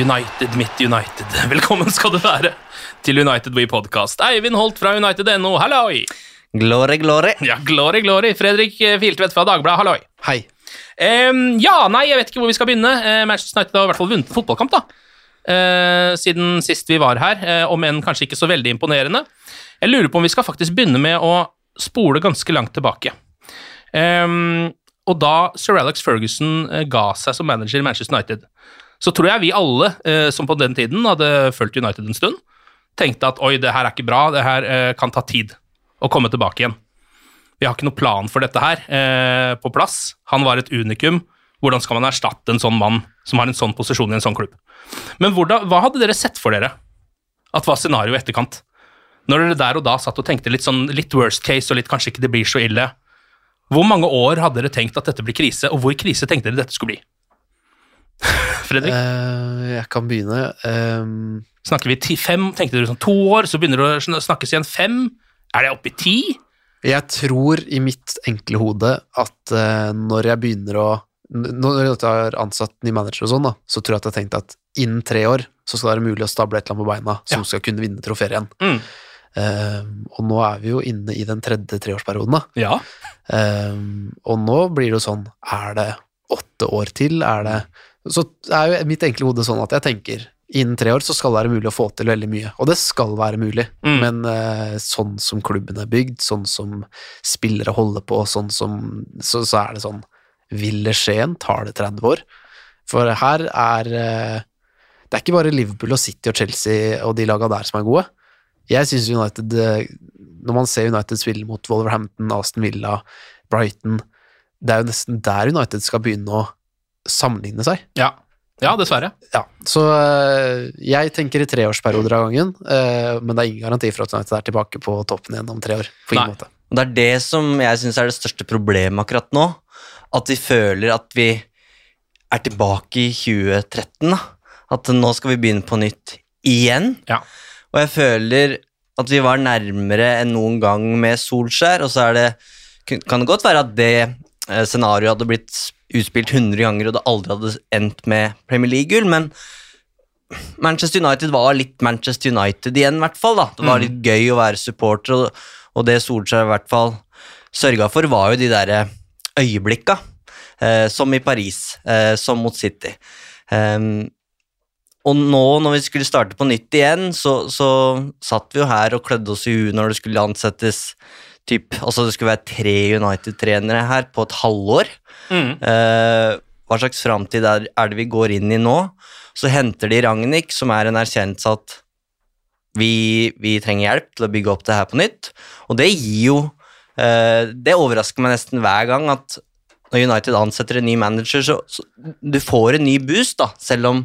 United mitt United. Velkommen skal du være til United We Podcast. Eivind Holt fra United.no, halloi! Glory, glory. Ja, glory, glory. Fredrik eh, Filtvedt fra Dagbladet, halloi. Hei. Um, ja, nei, jeg vet ikke hvor vi skal begynne. Uh, Manchester United har i hvert fall vunnet en fotballkamp, da. Uh, siden sist vi var her, uh, om enn kanskje ikke så veldig imponerende. Jeg lurer på om vi skal faktisk begynne med å spole ganske langt tilbake. Um, og da Sir Alex Ferguson ga seg som manager i Manchester United, så tror jeg vi alle eh, som på den tiden hadde fulgt United en stund, tenkte at oi, det her er ikke bra, det her eh, kan ta tid å komme tilbake igjen. Vi har ikke noen plan for dette her eh, på plass. Han var et unikum. Hvordan skal man erstatte en sånn mann som har en sånn posisjon i en sånn klubb? Men hvordan, hva hadde dere sett for dere at var scenarioet i etterkant? Når dere der og da satt og tenkte litt sånn litt worst case og litt kanskje ikke det blir så ille. Hvor mange år hadde dere tenkt at dette blir krise, og hvor krise tenkte dere dette skulle bli? Fredrik, Uh, jeg kan begynne. Um... snakker vi ti, fem? Tenkte du sånn to år, så begynner det å snakkes igjen fem? Er det oppe i ti? jeg tror i mitt enkle hode at uh, når jeg begynner å Når jeg har ansatt ny manager og sånn, da, så tror jeg at jeg har tenkt at innen tre år så skal det være mulig å stable et eller annet på beina som Ja. skal kunne vinne trofeer igjen. Mm. Um, og nå er vi jo inne i den tredje treårsperioden, da. Ja. Um, og nå blir det jo sånn Er det åtte år til? Er det Så er jo mitt enkle hode sånn at jeg tenker innen tre år så skal det være mulig å få til veldig mye. Og det skal være mulig, Mm. men uh, sånn som klubben er bygd, sånn som spillere holder på, sånn som Så, så er det sånn Vil det skje en? Tar det 30 år? For her er uh, Det er ikke bare Liverpool og City og Chelsea og de laga der som er gode. Jeg syns United eh, Når man ser United spille mot Wolverhampton, Aston Villa, Brighton Det er jo nesten der United skal begynne å sammenligne seg. Ja, ja dessverre. Ja, Så eh, jeg tenker i treårsperioder av gangen, eh, men det er ingen garanti for at United er tilbake på toppen igjen om tre år. På ingen Nei. måte. Det er det som jeg syns er det største problemet akkurat nå. At vi føler at vi er tilbake i 2013. Da. At nå skal vi begynne på nytt igjen. Ja. Og jeg føler at vi var nærmere enn noen gang med Solskjær, og så er det kan det godt være at det eh, scenarioet hadde blitt utspilt 100 ganger, og det aldri hadde endt med Premier League-gull, men Manchester United var litt Manchester United igjen, i hvert fall. da. Det var litt gøy å være supporter, og, og det Solskjær i hvert fall sørga for, var jo de derre øyeblikka, eh, som i Paris, eh, som mot City. Um, og nå når vi skulle starte på nytt igjen, så, så satt vi jo her og klødde oss i huet når det skulle ansettes typ, altså det skulle være tre United-trenere her på et halvår. Mm. Eh, hva slags framtid er, er det vi går inn i nå? Så henter de Ragnhild, som er en erkjennelse at vi, vi trenger hjelp til å bygge opp det her på nytt. Og det gir jo eh, Det overrasker meg nesten hver gang at når United ansetter en ny manager, så, så du får en ny boost, da, selv om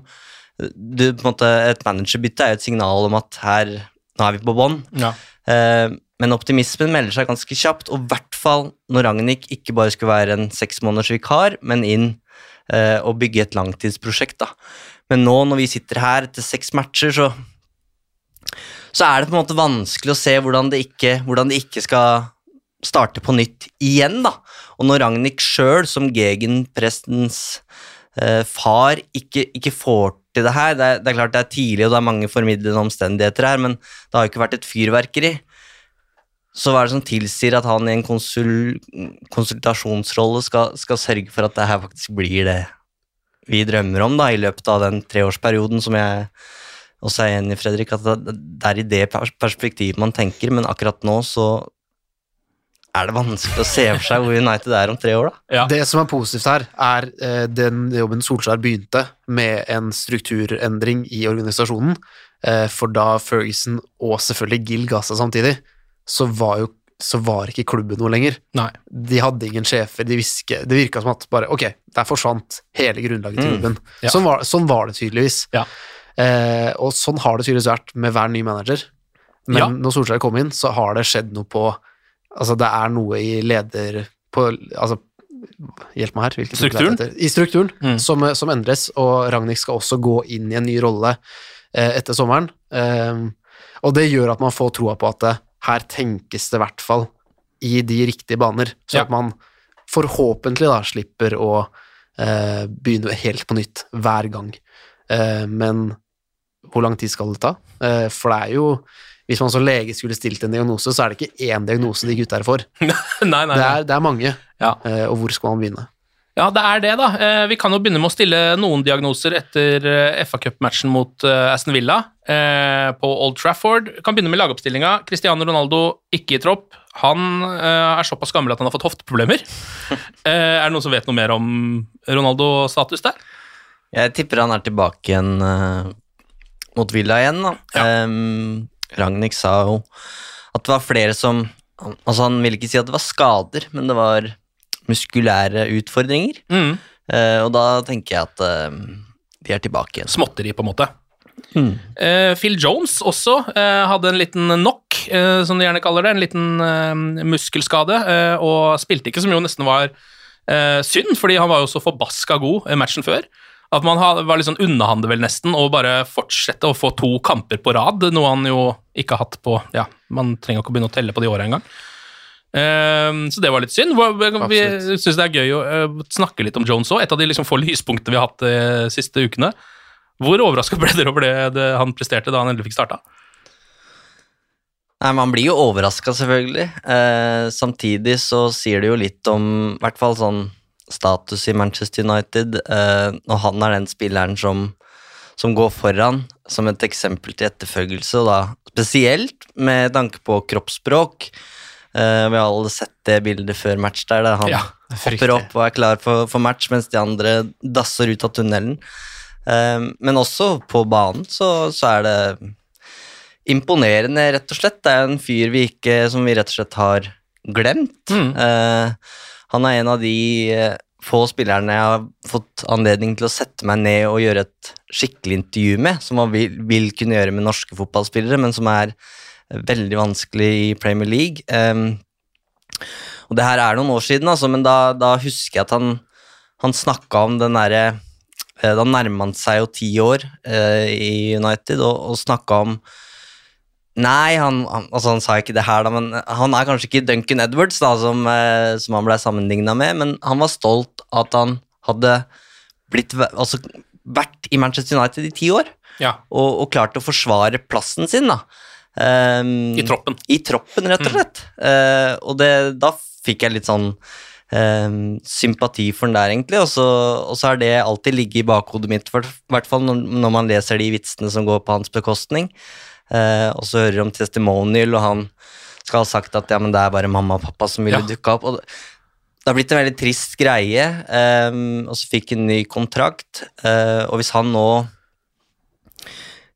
du, på en måte, et managerbytte er jo et signal om at her nå er vi på bånn. Ja. Eh, men optimismen melder seg ganske kjapt, og i hvert fall når Ragnhild ikke bare skulle være en seks måneders vikar, men inn eh, og bygge et langtidsprosjekt. da. Men nå når vi sitter her etter seks matcher, så, så er det på en måte vanskelig å se hvordan det ikke, hvordan det ikke skal starte på nytt igjen. da. Og når Ragnhild sjøl, som Gegenprestens eh, far, ikke, ikke får til det her det er, det er klart det er tidlig, og det er mange formidlende omstendigheter her, men det har jo ikke vært et fyrverkeri. Så hva er det som tilsier at han i en konsul, konsultasjonsrolle skal, skal sørge for at det her faktisk blir det vi drømmer om da, i løpet av den treårsperioden som jeg også er enig i, Fredrik, at det, er i det perspektivet man tenker, men akkurat nå så er det vanskelig å se for seg hvor United er om tre år, da. Det som er positivt her, er eh, den jobben Solskjær begynte med en strukturendring i organisasjonen. Eh, for da Ferguson og selvfølgelig Gill ga seg samtidig, så var jo så var ikke klubben noe lenger. Nei. De hadde ingen sjefer, de viske, det virka som at bare ok, der forsvant hele grunnlaget til Mm. klubben. Ja. Sånn, var, sånn var det tydeligvis. Ja. Eh, og sånn har det tydeligvis vært med hver ny manager. Men Ja. når Solskjær kom inn, så har det skjedd noe på Altså, det er noe i leder... På, altså, hjelp meg her. Strukturen? I strukturen, Mm. som, som endres, og Ragnhild skal også gå inn i en ny rolle eh, etter sommeren. Eh, og det gjør at man får troa på at det, her tenkes det i hvert fall i de riktige baner, så Ja. at man forhåpentlig da slipper å eh, begynne helt på nytt hver gang. Eh, men hvor lang tid skal det ta? Eh, for det er jo Hvis man som lege skulle stilt en diagnose, så er det ikke én diagnose de gutta her får. nei, nei, nei. Det er, det er mange. Ja. Eh, og hvor skal man begynne? Ja, det er det, da. Eh, Vi kan jo begynne med å stille noen diagnoser etter eh, FA Cup-matchen mot eh, Aston Villa på Old Trafford. Vi Kan begynne med lagoppstillinga. Cristiano Ronaldo ikke i tropp. Han er såpass gammel at han har fått hofteproblemer. Er det noen som vet noe mer om Ronaldo-status der? Jeg tipper han er tilbake igjen mot Villa igjen, da. Em, Ragnhild sa jo at det var flere som Altså, han ville ikke si at det var skader, men det var muskulære utfordringer. Mm. Eh, og da tenker jeg at eh, de er tilbake igjen. Småtteri, på en måte. Eh, Phil Jones også eh, hadde en liten knock, eh, som de gjerne kaller det. En liten eh, muskelskade, og spilte ikke, som jo nesten var synd, fordi han var jo så forbaska god matchen før. At man var litt sånn underhandel vel nesten, og bare fortsette å få to kamper på rad, noe han jo ikke har hatt på Ja, man trenger ikke å begynne å telle på de åra engang. Uh, så det var litt synd. Vi syns det er gøy å eh, snakke litt om Jones òg. Et av de liksom få lyspunktene vi har hatt de siste ukene. Hvor overraska ble dere over det, det han presterte da han endelig fikk starta? Nei, Man blir jo overraska, selvfølgelig. Eh, samtidig så sier det jo litt om i hvert fall sånn status i Manchester United. Eh, når han er den spilleren som, som går foran som et eksempel til etterfølgelse, og da spesielt med tanke på kroppsspråk. Eh, vi har alle sett det bildet før match der, der han Ja, hopper opp og er klar for, for match, mens de andre dasser ut av tunnelen. Uh, men også på banen så, så er det imponerende, rett og slett. Det er en fyr vi ikke, som vi rett og slett har glemt. Mm. Uh, han er en av de få spillerne jeg har fått anledning til å sette meg ned og gjøre et skikkelig intervju med, som man vil, vil kunne gjøre med norske fotballspillere, men som er veldig vanskelig i Premier League. Um, og det her er noen år siden, altså, men da, da husker jeg at han, han snakka om den derre eh, Da nærma han seg jo ti år eh, i United, og, og snakka om Nei, han, han, altså han sa ikke det her, da, men han er kanskje ikke Duncan Edwards, da, som, eh, som han ble sammenligna med, men han var stolt at han hadde blitt, altså, vært i Manchester United i ti år, Ja, og, og klart å forsvare plassen sin. da. Ehm, I troppen. I troppen, rett og slett. Eh, og det, da fikk jeg litt sånn um, sympati for den der, egentlig, og så, og så har det alltid ligget i bakhodet mitt, i hvert fall når, når man leser de vitsene som går på hans bekostning. Uh, og så hører om testimonial, og han skal ha sagt at ja, men det er bare mamma og pappa som ville Ja. dukke opp. og det, det har blitt en veldig trist greie, um, og så fikk en ny kontrakt. eh, og hvis han nå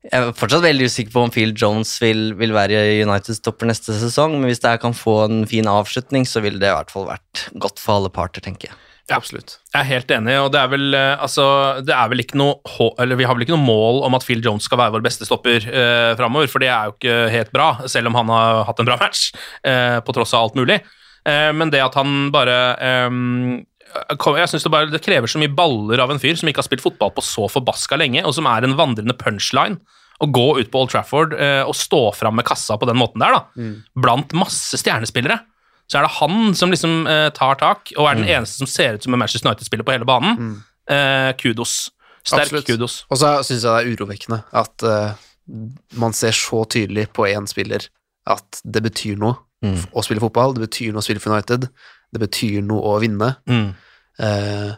Jeg er fortsatt veldig usikker på om Phil Jones vil, vil være Uniteds topper neste sesong, men hvis det her kan få en fin avslutning, så ville det i hvert fall vært godt for alle parter, tenker jeg. Absolutt. Jeg er helt enig, og det er vel eh, altså, det er vel ikke noe eller Vi har vel ikke noe mål om at Phil Jones skal være vår beste stopper eh, framover, for det er jo ikke helt bra, selv om han har hatt en bra match, eh, på tross av alt mulig. Eh, men det at han bare eh, jeg synes det, bare, det krever så mye baller av en fyr som ikke har spilt fotball på så forbaska lenge, og som er en vandrende punchline. Å gå ut på Old Trafford eh, og stå fram med kassa på den måten der, da, blant masse stjernespillere, så er det han som liksom eh, tar tak, og er den eneste som ser ut som en Manchester United-spiller på hele banen. Eh, kudos. Sterk Absolutt. kudos. Og så syns jeg det er urovekkende at uh, man ser så tydelig på én spiller at det betyr noe å spille fotball, det betyr noe å spille for United, det betyr noe å vinne. Mm. Eh,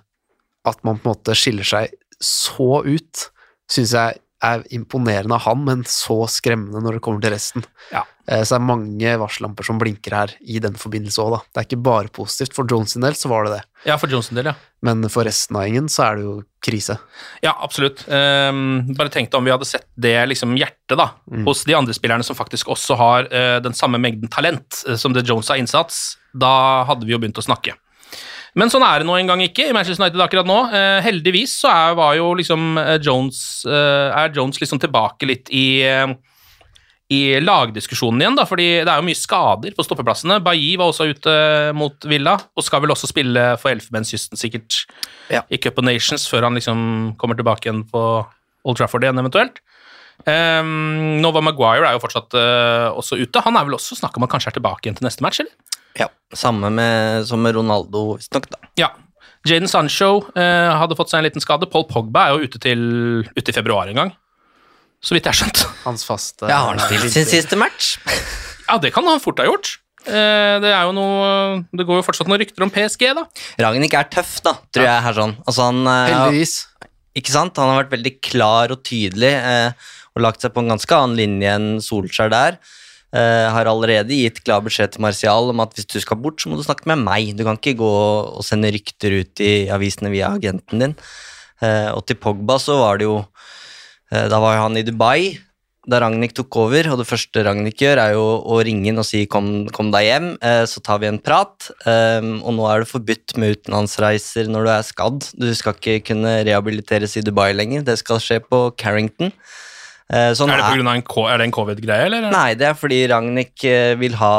at man på en måte skiller seg så ut, syns jeg er imponerende av han, men så skremmende når det kommer til resten. Ja. Eh, så det er mange varsellamper som blinker her i den forbindelse òg, da. Det er ikke bare positivt. For Jones sin del så var det det, Ja, for Johnson del, ja. men for resten av gjengen så er det jo krise. Ja, absolutt. Um, bare tenk deg om vi hadde sett det liksom hjertet da, hos de andre spillerne som faktisk også har uh, den samme mengden talent uh, som det Jones har innsats. Da hadde vi jo begynt å snakke. Men sånn er det nå en gang ikke i Manchester United akkurat nå. Eh, heldigvis så er, var jo liksom eh, Jones, eh, er Jones liksom tilbake litt i eh, i lagdiskusjonen igjen, da, fordi det er jo mye skader på stoppeplassene. Bailly var også ute mot Villa, og skal vel også spille for Elfenbenskysten sikkert Ja. i Cup of Nations før han liksom kommer tilbake igjen på Old Trafford igjen, eventuelt. Um, Nova Maguire er jo fortsatt uh, også ute. Han er vel også snakk om han kanskje er tilbake igjen til neste match, eller? Ja, Samme med, som med Ronaldo, visstnok, da. Ja. Jaden Sancho eh, hadde fått seg en liten skade. Paul Pogba er jo ute til ute i februar en gang, så vidt jeg har skjønt. Hans faste Ja, har han spilt sin siste match? Ja, det kan han fort ha gjort. Eh, det er jo noe Det går jo fortsatt noen rykter om PSG, da. Ragnhild er tøff, da, tror jeg. her sånn. Altså, han, eh, Heldigvis. Ikke sant? Han har vært veldig klar og tydelig eh, og lagt seg på en ganske annen linje enn Solskjær der. Eh, har allerede gitt klar beskjed til Martial om at hvis du skal bort, så må du snakke med meg. Du kan ikke gå og sende rykter ut i avisene via agenten din. Eh, og til Pogba så var det jo eh, Da var jo han i Dubai da Ragnhild tok over, og det første Ragnhild gjør, er jo å ringe inn og si 'kom, kom deg hjem', så tar vi en prat. Og nå er det forbudt med utenlandsreiser når du er skadd. Du skal ikke kunne rehabiliteres i Dubai lenger, det skal skje på Carrington. Eh, sånn Er det, av en, er det en covid-greie, eller? Nei, det er fordi Ragnhild eh, vil ha,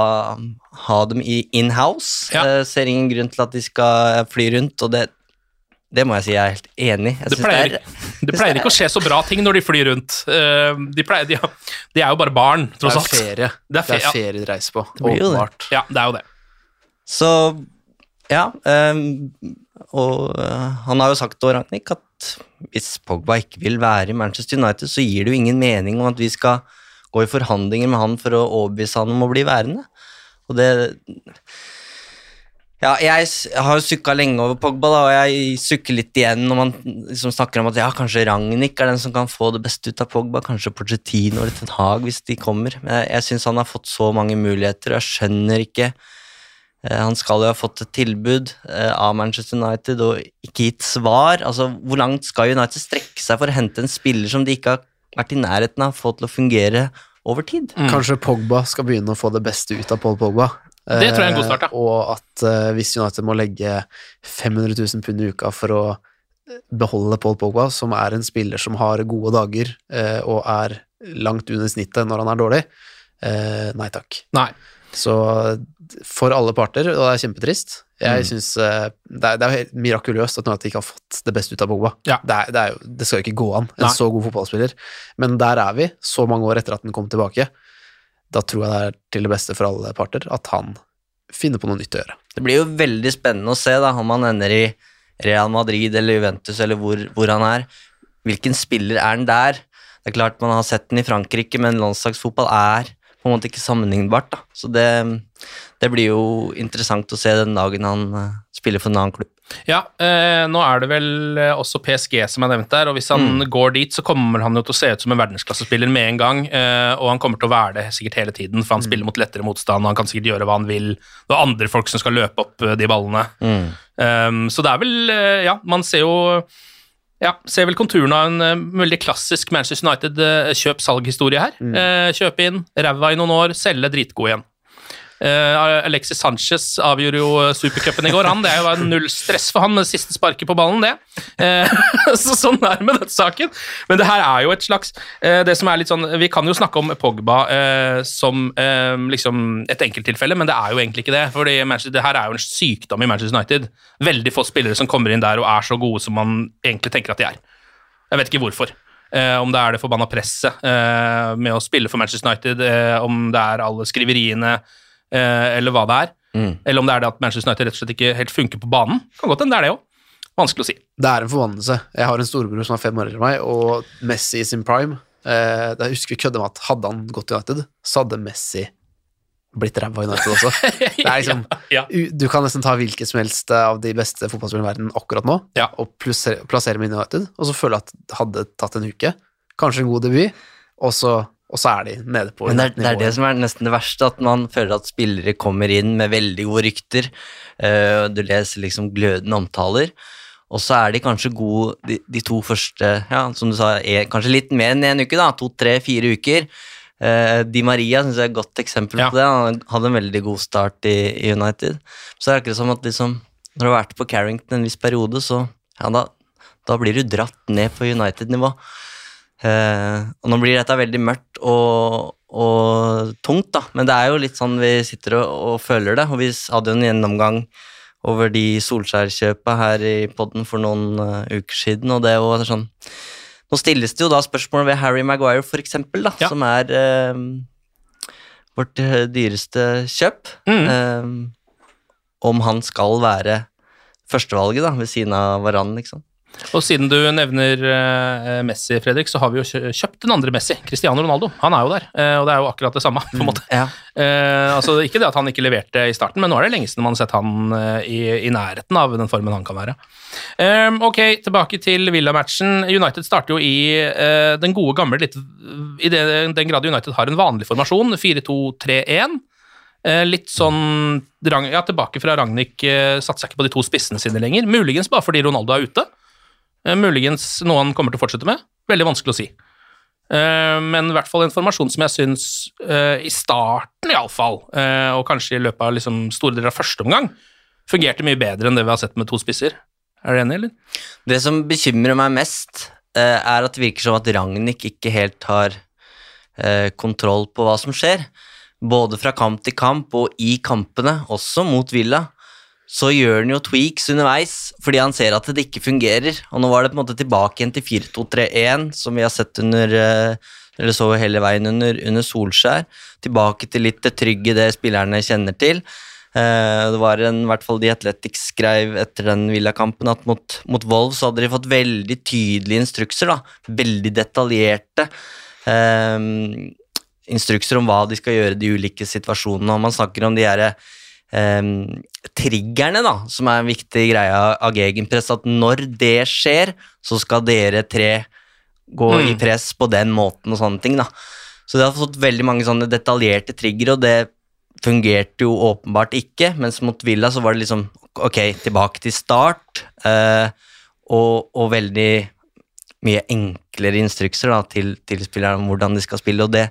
ha dem i in-house. Ja. Eh, ser ingen grunn til at de skal fly rundt, og det, det må jeg si jeg er helt enig i. Det pleier, er- det pleier ikke å skje så bra ting når de flyr rundt. Eh, De, pleier, de, de er jo bare barn, tross alt. Det er ferie. Det er ferie, ja. ferie de reiser på, blir jo det. åpenbart. Ja, det er jo det. Så ja. ehm, og eh, han har jo sagt til Ragnhild at hvis Pogba ikke vil være i Manchester United, så gir det jo ingen mening om at vi skal gå i forhandlinger med han for å overbevise han om å bli værende. Og det Ja, jeg har jo sukka lenge over Pogba, da, og jeg sukker litt igjen når man liksom snakker om at ja, kanskje Ragnhild er den som kan få det beste ut av Pogba, kanskje Porcetino eller Ten Hag hvis de kommer. Men jeg, jeg syns han har fått så mange muligheter, og jeg skjønner ikke Han skal jo ha fått et tilbud eh, av Manchester United og ikke gitt svar. Altså, Hvor langt skal United strekke seg for å hente en spiller som de ikke har vært i nærheten av å få til å fungere over tid? Kanskje Pogba skal begynne å få det beste ut av Paul Pogba. Det tror jeg er en god start, ja. Eh, Og at eh, hvis United må legge 500 000 pund i uka for å beholde Paul Pogba, som er en spiller som har gode dager eh, og er langt under snittet når han er dårlig, eh, nei takk. Nei. Så for alle parter, og det er kjempetrist. Jeg Mm. synes eh, det, er, det er helt mirakuløst at United ikke har fått det beste ut av Pogba. Ja. Det, er, det, er jo, det skal jo ikke gå an, en Nei. så god fotballspiller. Men der er vi, så mange år etter at den kom tilbake. Da tror jeg det er til det beste for alle parter at han finner på noe nytt å gjøre. Det blir jo veldig spennende å se da, om han ender i Real Madrid eller Juventus eller hvor, hvor han er. Hvilken spiller er han der? Det er klart man har sett den i Frankrike, men landslagsfotball er på en måte ikke sammenlignbart. da. Så det, det blir jo interessant å se den dagen han eh, spiller for en annen klubb. Ja, eh, nå er det vel eh, også PSG som er nevnt der, og hvis han går dit, så kommer han jo til å se ut som en verdensklassespiller med en gang, eh, og han kommer til å være det sikkert hele tiden, for han spiller mot lettere motstand, og han kan sikkert gjøre hva han vil. Det er andre folk som skal løpe opp eh, de ballene. Um, så det er vel, ja, man ser jo ja, ser vel konturene av en uh, veldig klassisk Manchester United eh, kjøp-salg-historie her. Eh, kjøpe inn, ræva i noen år, selge dritgod igjen. Eh, Alexis Sanchez avgjorde jo supercupen i går, han. Det jo null stress for han med det siste sparket på ballen, det. Uh, så sånn er det med denne saken. Men det her er jo et slags uh, Det som er litt sånn Vi kan jo snakke om Pogba eh, som eh, liksom et enkelttilfelle, men det er jo egentlig ikke det. For det her er jo en sykdom i Manchester United. Veldig få spillere som kommer inn der og er så gode som man egentlig tenker at de er. Jeg vet ikke hvorfor. Eh, om det er det forbanna presset eh, med å spille for Manchester United, eh, om det er alle skriveriene, eh, eller hva det er. Mm. Eller om det er det at Manchester United rett og slett ikke helt funker på banen. Kan godt hende det er det òg. Vanskelig å si. Det er en forbannelse. Jeg har en storebror som er fem år eldre enn meg, og Messi i sin prime eh, Jeg husker vi kødda med at hadde han gått til United, så hadde Messi blitt ræva i United også. Det er liksom, Ja. ja. Du kan nesten ta hvilket som helst av de beste fotballspillerne i verden akkurat nå, Ja. og plassere, plassere med United, og så føle at det hadde tatt en uke, kanskje en god debut, og så, og så er de nede på Men det er, det er det som er nesten det verste, at man føler at spillere kommer inn med veldig gode rykter. eh, du leser liksom glødende omtaler, og så er de kanskje gode de, de to første, ja, som du sa, er, kanskje litt mer enn en uke, da, to, tre, fire uker. Eh, Di Maria synes jeg er et godt eksempel Ja. på det. Han hadde en veldig god start i, i United. Så er det akkurat som at liksom, når du har vært på Carrington en viss periode, så ja, da, da blir du dratt ned på United-nivå. Eh, og nå blir dette veldig mørkt og, og tungt, da, men det er jo litt sånn vi sitter og, og føler det. Og vi hadde jo en gjennomgang over de Solskjær-kjøpa her i podden for noen uh, uker siden, og det er jo sånn Nå stilles det jo da spørsmål ved Harry Maguire, for eksempel, da, Ja. som er eh, vårt dyreste kjøp. Mm. Om han skal være førstevalget, da, ved siden av Varan, liksom. Og siden du nevner uh, Messi, Fredrik, så har vi jo kjøpt den andre Messi, Cristiano Ronaldo. Han er jo der, uh, og det er jo akkurat det samme, på en måte. Ja. uh, altså Ikke det at han ikke leverte i starten, men nå er det lenge siden man har sett han i, i nærheten av den formen han kan være. Um, ok, tilbake til Villa-matchen. United starter jo i den gode gamle litt I det, den grad United har en vanlig formasjon, 4-2-3-1. Eh, litt sånn ja, Tilbake fra Ragnhild satser ikke på de to spissene sine lenger. Muligens bare fordi Ronaldo er ute. Eh, muligens noe han kommer til å fortsette med. Veldig vanskelig å si. Eh, men i hvert fall en formasjon som jeg syns, eh, i starten iallfall, og kanskje i løpet av liksom, store deler av første omgang, fungerte mye bedre enn det vi har sett med to spisser. Er du enig, eller? Det som bekymrer meg mest, er at det virker som at Ragnhild ikke helt har kontroll på hva som skjer. Både fra kamp til kamp og i kampene, også mot Villa, så gjør han jo tweaks underveis fordi han ser at det ikke fungerer. Og nå var det på en måte tilbake igjen til 4-2-3-1, som vi har sett under eh, eller så hele veien under, under Solskjær. Tilbake til litt det trygge, det spillerne kjenner til. Eh, det var en, i hvert fall de Athletics skrev etter den Villa-kampen at mot, mot Wolves hadde de fått veldig tydelige instrukser. da, Veldig detaljerte eh, instrukser om hva de skal gjøre i de ulike situasjonene. og Man snakker om de her, eh, triggerne, da, som er en viktig greie av gegenpress. At når det skjer, så skal dere tre gå i Mm. press på den måten og sånne ting. da. Så det har fått veldig mange sånne detaljerte triggere, og det fungerte jo åpenbart ikke. Mens mot Villa så var det liksom ok, tilbake til start, eh, og, og veldig mye enklere instrukser da, til, til spillerne om hvordan de skal spille, og det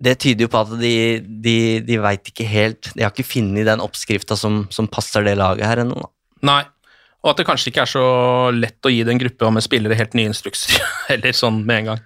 det tyder jo på at de, de, de veit ikke helt De har ikke funnet den oppskrifta som, som passer det laget her ennå. Nei. Og at det kanskje ikke er så lett å gi den gruppa med spillere helt nye instrukser heller, sånn med en gang.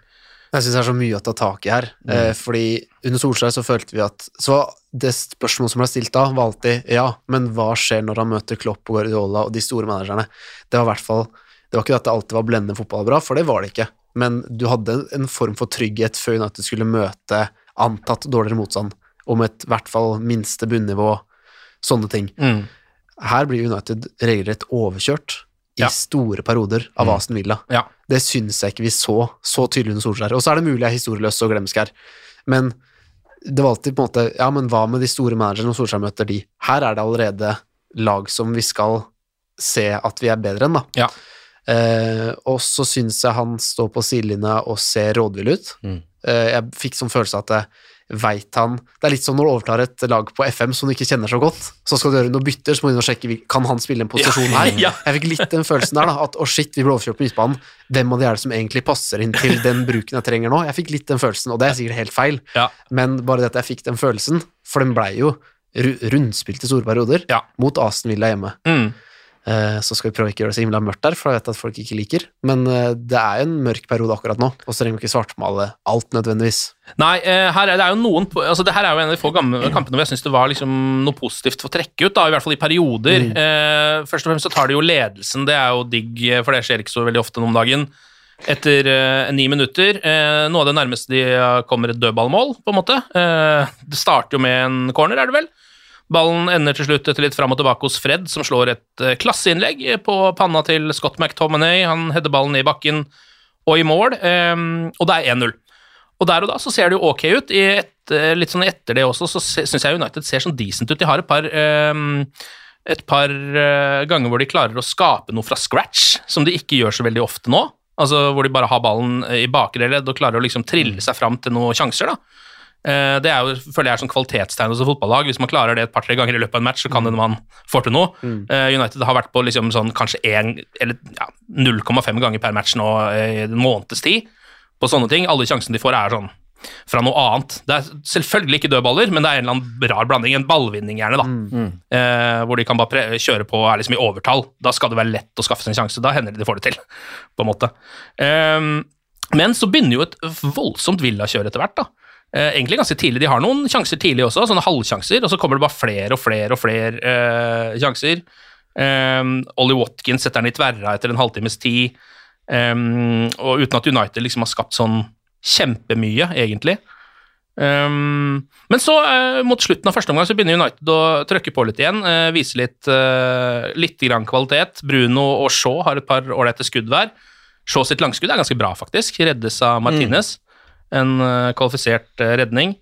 Jeg syns det er så mye å ta tak i her. Eh, fordi under Solskjær så følte vi at Så det spørsmålet som ble stilt da, var alltid ja, men hva skjer når han møter Klopp og Guardiola og de store managerne? Det var i hvert fall Det var ikke at det alltid var blendende fotball bra, for det var det ikke. Men du hadde en- en form for trygghet før United skulle møte antatt dårligere motstand, om et i hvert fall minste bunnivå, sånne ting. Mm. Her blir United regelrett overkjørt i Ja. store perioder av Aston Villa. Ja. Det syns jeg ikke vi så så tydelig under Solskjær. Og så er det mulig jeg er historieløs og glemsk her, men det var alltid på en måte Ja, men hva med de store managerne når Solskjær møter de? Her er det allerede lag som vi skal se at vi er bedre enn, da. Ja. Eh, og så syns jeg han står på sidelinja og ser rådvill ut. Mm. Eh, jeg fikk sånn følelse at det, veit han Det er litt som når du overtar et lag på FM som du ikke kjenner så godt. Så skal du gjøre noen bytter, så må du inn og sjekke kan han spille en posisjon Ja, her. ja. Jeg fikk litt den følelsen der, da. At å shit, vi ble overkjørt på midtbanen. Hvem av de er det som egentlig passer inn til den bruken jeg trenger nå? Jeg fikk litt den følelsen, og det er sikkert helt feil, Ja. men bare det at jeg fikk den følelsen, for den blei jo rundspilt i store perioder Ja. mot Aston Villa hjemme. Mm. Eh, Så skal vi prøve ikke å gjøre det så himla mørkt der, for jeg vet at folk ikke liker. Men eh, det er jo en mørk periode akkurat nå, og så trenger vi ikke svartmale alt nødvendigvis. Nei, eh, her er det er jo noen altså det her er jo en av de få gamle kampene hvor jeg syns det var liksom noe positivt å trekke ut, da, i hvert fall i perioder. Eh, først og fremst så tar de jo ledelsen, det er jo digg, for det skjer ikke så veldig ofte nå om dagen. Etter eh, ni minutter. Eh, noe av det nærmeste de kommer et dødballmål, på en måte. Eh, det starter jo med en corner, er det vel? Ballen ender til slutt etter litt fram og tilbake hos Fred, som slår et eh, klasseinnlegg på panna til Scott McTominay. Han header ballen i bakken og i mål, eh, og det er 1-0. Og der og da så ser det jo ok ut. I et, eh, litt sånn etter det også, så syns jeg United ser sånn decent ut. De har et par eh, et par eh, ganger hvor de klarer å skape noe fra scratch, som de ikke gjør så veldig ofte nå. Altså Hvor de bare har ballen i bakre ledd og klarer å liksom trille seg fram til noen sjanser. da. Eh, Det er jo, føler jeg er sånn kvalitetstegn hos et fotballag. Hvis man klarer det et par-tre ganger i løpet av en match, så kan det man får til noe. Mm. United har vært på liksom sånn kanskje én eller ja, 0,5 ganger per match nå eh, i en måneds tid på sånne ting. Alle sjansene de får, er sånn fra noe annet. Det er selvfølgelig ikke dødballer, men det er en eller annen rar blanding. En ballvinning, gjerne, da. Eh, hvor de kan bare pre kjøre på og er liksom i overtall. Da skal det være lett å skaffe seg en sjanse. Da hender det de får det til, på en måte. Ehm, men så begynner jo et voldsomt villakjør etter hvert, da. Eh, egentlig ganske tidlig. De har noen sjanser tidlig også, sånne halvsjanser, og så kommer det bare flere og flere og flere eh, sjanser. Um, Ollie Watkins setter den i tverra etter en halvtimes tid, Ehm, og uten at United liksom har skapt sånn kjempemye, egentlig. Um, men så, uh, mot slutten av første omgang, så begynner United å trøkke på litt igjen. Uh, vise litt, uh, litt grann kvalitet. Bruno og Shaw har et par ålreite skudd hver. Shaw sitt langskudd er ganske bra, faktisk. Reddes av Martinez. En eh, kvalifisert eh, redning.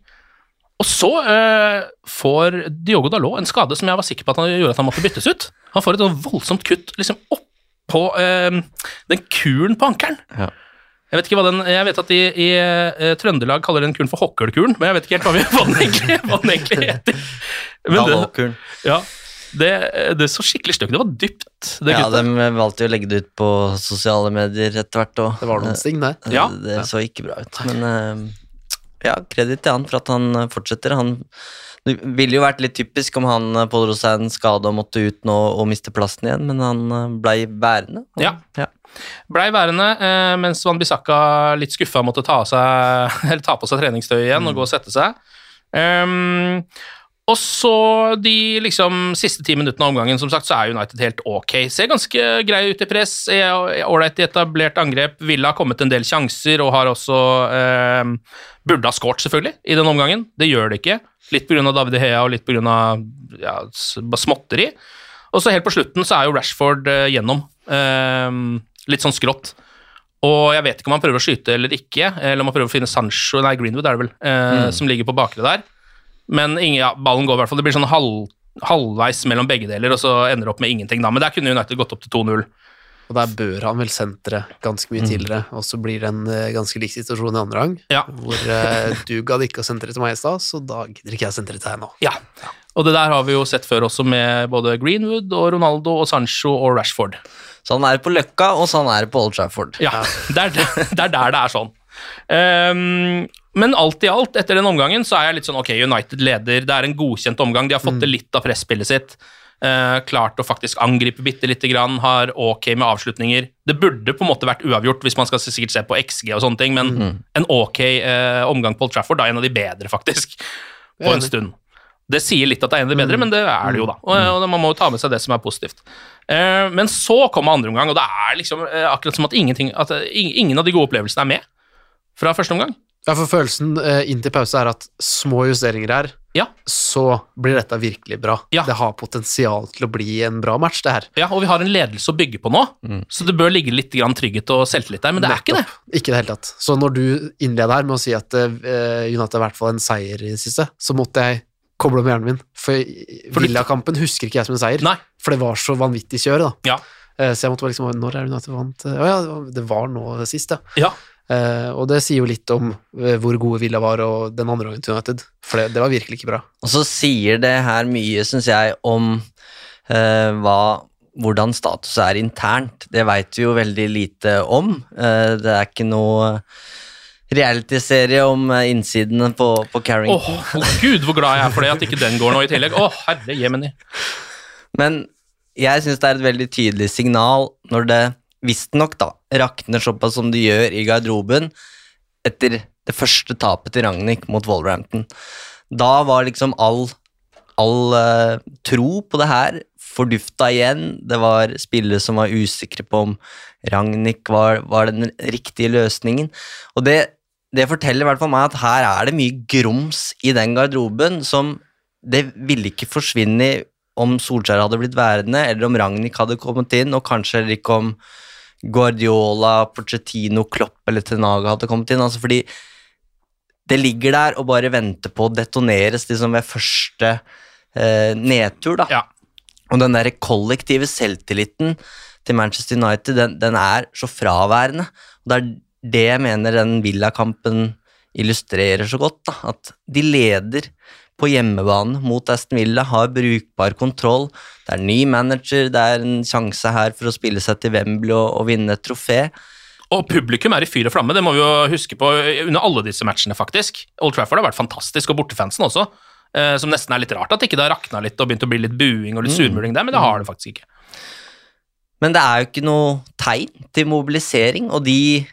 Og så eh, får Diogo Dalot en skade som jeg var sikker på at han gjorde at han måtte byttes ut. Han får et voldsomt kutt liksom oppå eh, den kuren på ankelen. Ja. Jeg vet ikke hva den, jeg vet at de i eh, Trøndelag kaller den kuren for hokkelkuren, men jeg vet ikke helt hva, vi, hva, den, egentlig, hva den egentlig heter. Men det, ja, det, det så skikkelig stygt Det var dypt, det Ja, kuttet. de valgte jo å legge det ut på sosiale medier etter hvert. Og, Det var noen sting, det. Ja. Det så ikke bra ut. Men eh, ja, kreditt til han for at han eh, fortsetter. Han det ville jo vært litt typisk om han eh, pådro seg en skade og måtte ut nå og miste plassen igjen, men han eh, blei værende. Han- Ja. Blei værende, eh, mens Van Bissaka litt skuffa måtte ta, seg, eller ta på seg treningstøy igjen og gå og sette seg. Ehm, og så de liksom siste ti minuttene av omgangen, som sagt, så er United helt ok. Ser ganske grei ut i press, er ålreit i etablert angrep. Ville ha kommet en del sjanser og har også eh, Burde ha skåret, selvfølgelig, i den omgangen. Det gjør det ikke. Litt pga. David Hea og litt pga. Ja, småtteri. Og så helt på slutten så er jo Rashford eh, gjennom. Eh, litt sånn skrått. Og jeg vet ikke om han prøver å skyte eller ikke, eller om han prøver å finne Sancho Nei, Greenwood er det vel, eh, som ligger på bakre der. Men ingen, ja, ballen går i hvert fall. Det blir sånn halv, halvveis mellom begge deler, og så ender det opp med ingenting. da. Men der kunne United gått opp til 2-0. Og der bør han vel sentre ganske mye tidligere, og så blir det en eh, ganske lik situasjon i andre gang, Ja. hvor eh, du gadd ikke å sentre til meg i stad, så da gidder ikke jeg å sentre til deg nå. ja. Og det der har vi jo sett før også, med både Greenwood og Ronaldo og Sancho og Rashford. Så han er på Løkka, og så han er på Old Trafford. Ja, det er, det er der det er sånn. Ehm, men alt i alt, etter den omgangen, så er jeg litt sånn ok, United leder, det er en godkjent omgang, de har fått til litt av presspillet sitt. eh, klart å faktisk angripe bitte lite grann, har ok med avslutninger. Det burde på en måte vært uavgjort hvis man skal sikkert se på XG og sånne ting, men en ok eh, omgang på Old Trafford, da er en av de bedre, faktisk, på en stund. Det sier litt at det er en av de bedre, men det er det jo, da. Og, og man må jo ta med seg det som er positivt. Eh, men så kommer andre omgang, og det er liksom eh, akkurat som at, at eh, ingen av de gode opplevelsene er med fra første omgang. Ja, for følelsen eh, inn til pause er at små justeringer her, Ja. så blir dette virkelig bra. Ja. Det har potensial til å bli en bra match, det her. Ja, og vi har en ledelse å bygge på nå, så det bør ligge litt grann trygghet og selvtillit der, men det er ikke det. Ikke det hele tatt. Så når du innleder her med å si at eh, United har i hvert fall en seier i det siste, så måtte jeg koble om hjernen min. For, For Villakampen husker ikke jeg som en seier, Nei. for det var så vanvittig kjør, da. Ja. Eh, Så jeg måtte bare liksom Når er det United vant? Å ja, det var nå sist, ja. Ja. Eh, og det sier jo litt om eh, hvor gode Villa var og den andre gangen til United, for det, det var virkelig ikke bra. Og så sier det her mye, syns jeg, om eh, hva, hvordan status er internt. Det veit vi jo veldig lite om. Eh, det er ikke noe realityserie om eh, innsidene på, på Åh, oh, gud, hvor glad jeg er for det, at ikke den går nå i tillegg. Å, herre jemini. Men jeg syns det er et veldig tydelig signal når det visstnok rakner såpass som det gjør i garderoben etter det første tapet til Ragnhild mot Wolverhampton. Da var liksom all, all uh, tro på det her fordufta igjen. Det var spillere som var usikre på om Ragnhild var, var den riktige løsningen. Og det, det forteller i hvert fall meg at her er det mye grums i den garderoben som det ville ikke forsvinne om Solskjær hadde blitt værende, eller om Ragnhild hadde kommet inn, og kanskje ikke om Guardiola, Pochettino, Klopp eller Tenaga hadde kommet inn. Altså fordi det ligger der og bare venter på å detoneres liksom ved første eh, nedtur. da. Ja. Og den der kollektive selvtilliten til Manchester United, den, den er så fraværende. Og det er det jeg mener den Villa-kampen illustrerer så godt. da, At de leder på hjemmebane mot Aston Villa, har brukbar kontroll. Det er ny manager, det er en sjanse her for å spille seg til Wembley og, og vinne et trofé. Og publikum er i fyr og flamme, det må vi jo huske på under alle disse matchene, faktisk. Old Trafford har vært fantastisk, og bortefansen også. eh, som nesten er litt rart at ikke det har rakna litt og begynt å bli litt buing og litt surmuling der, men det har det faktisk ikke. Men det er jo ikke noe tegn til mobilisering, og de,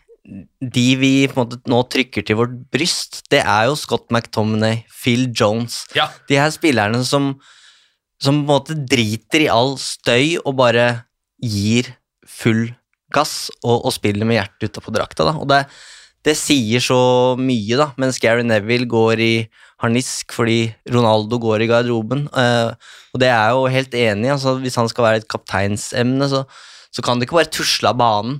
de vi måte nå trykker til vårt bryst, det er jo Scott McTominay, Phil Jones, Ja, de her spillerne som, som på en måte driter i all støy og bare gir full gass og, og spiller med hjertet utapå drakta. Da. Og det, det sier så mye, da, mens Gary Neville går i harnisk fordi Ronaldo går i garderoben. Uh, og det er jeg jo helt enig i. Altså, hvis han skal være et kapteinsemne, så, så kan det ikke bare tusle av banen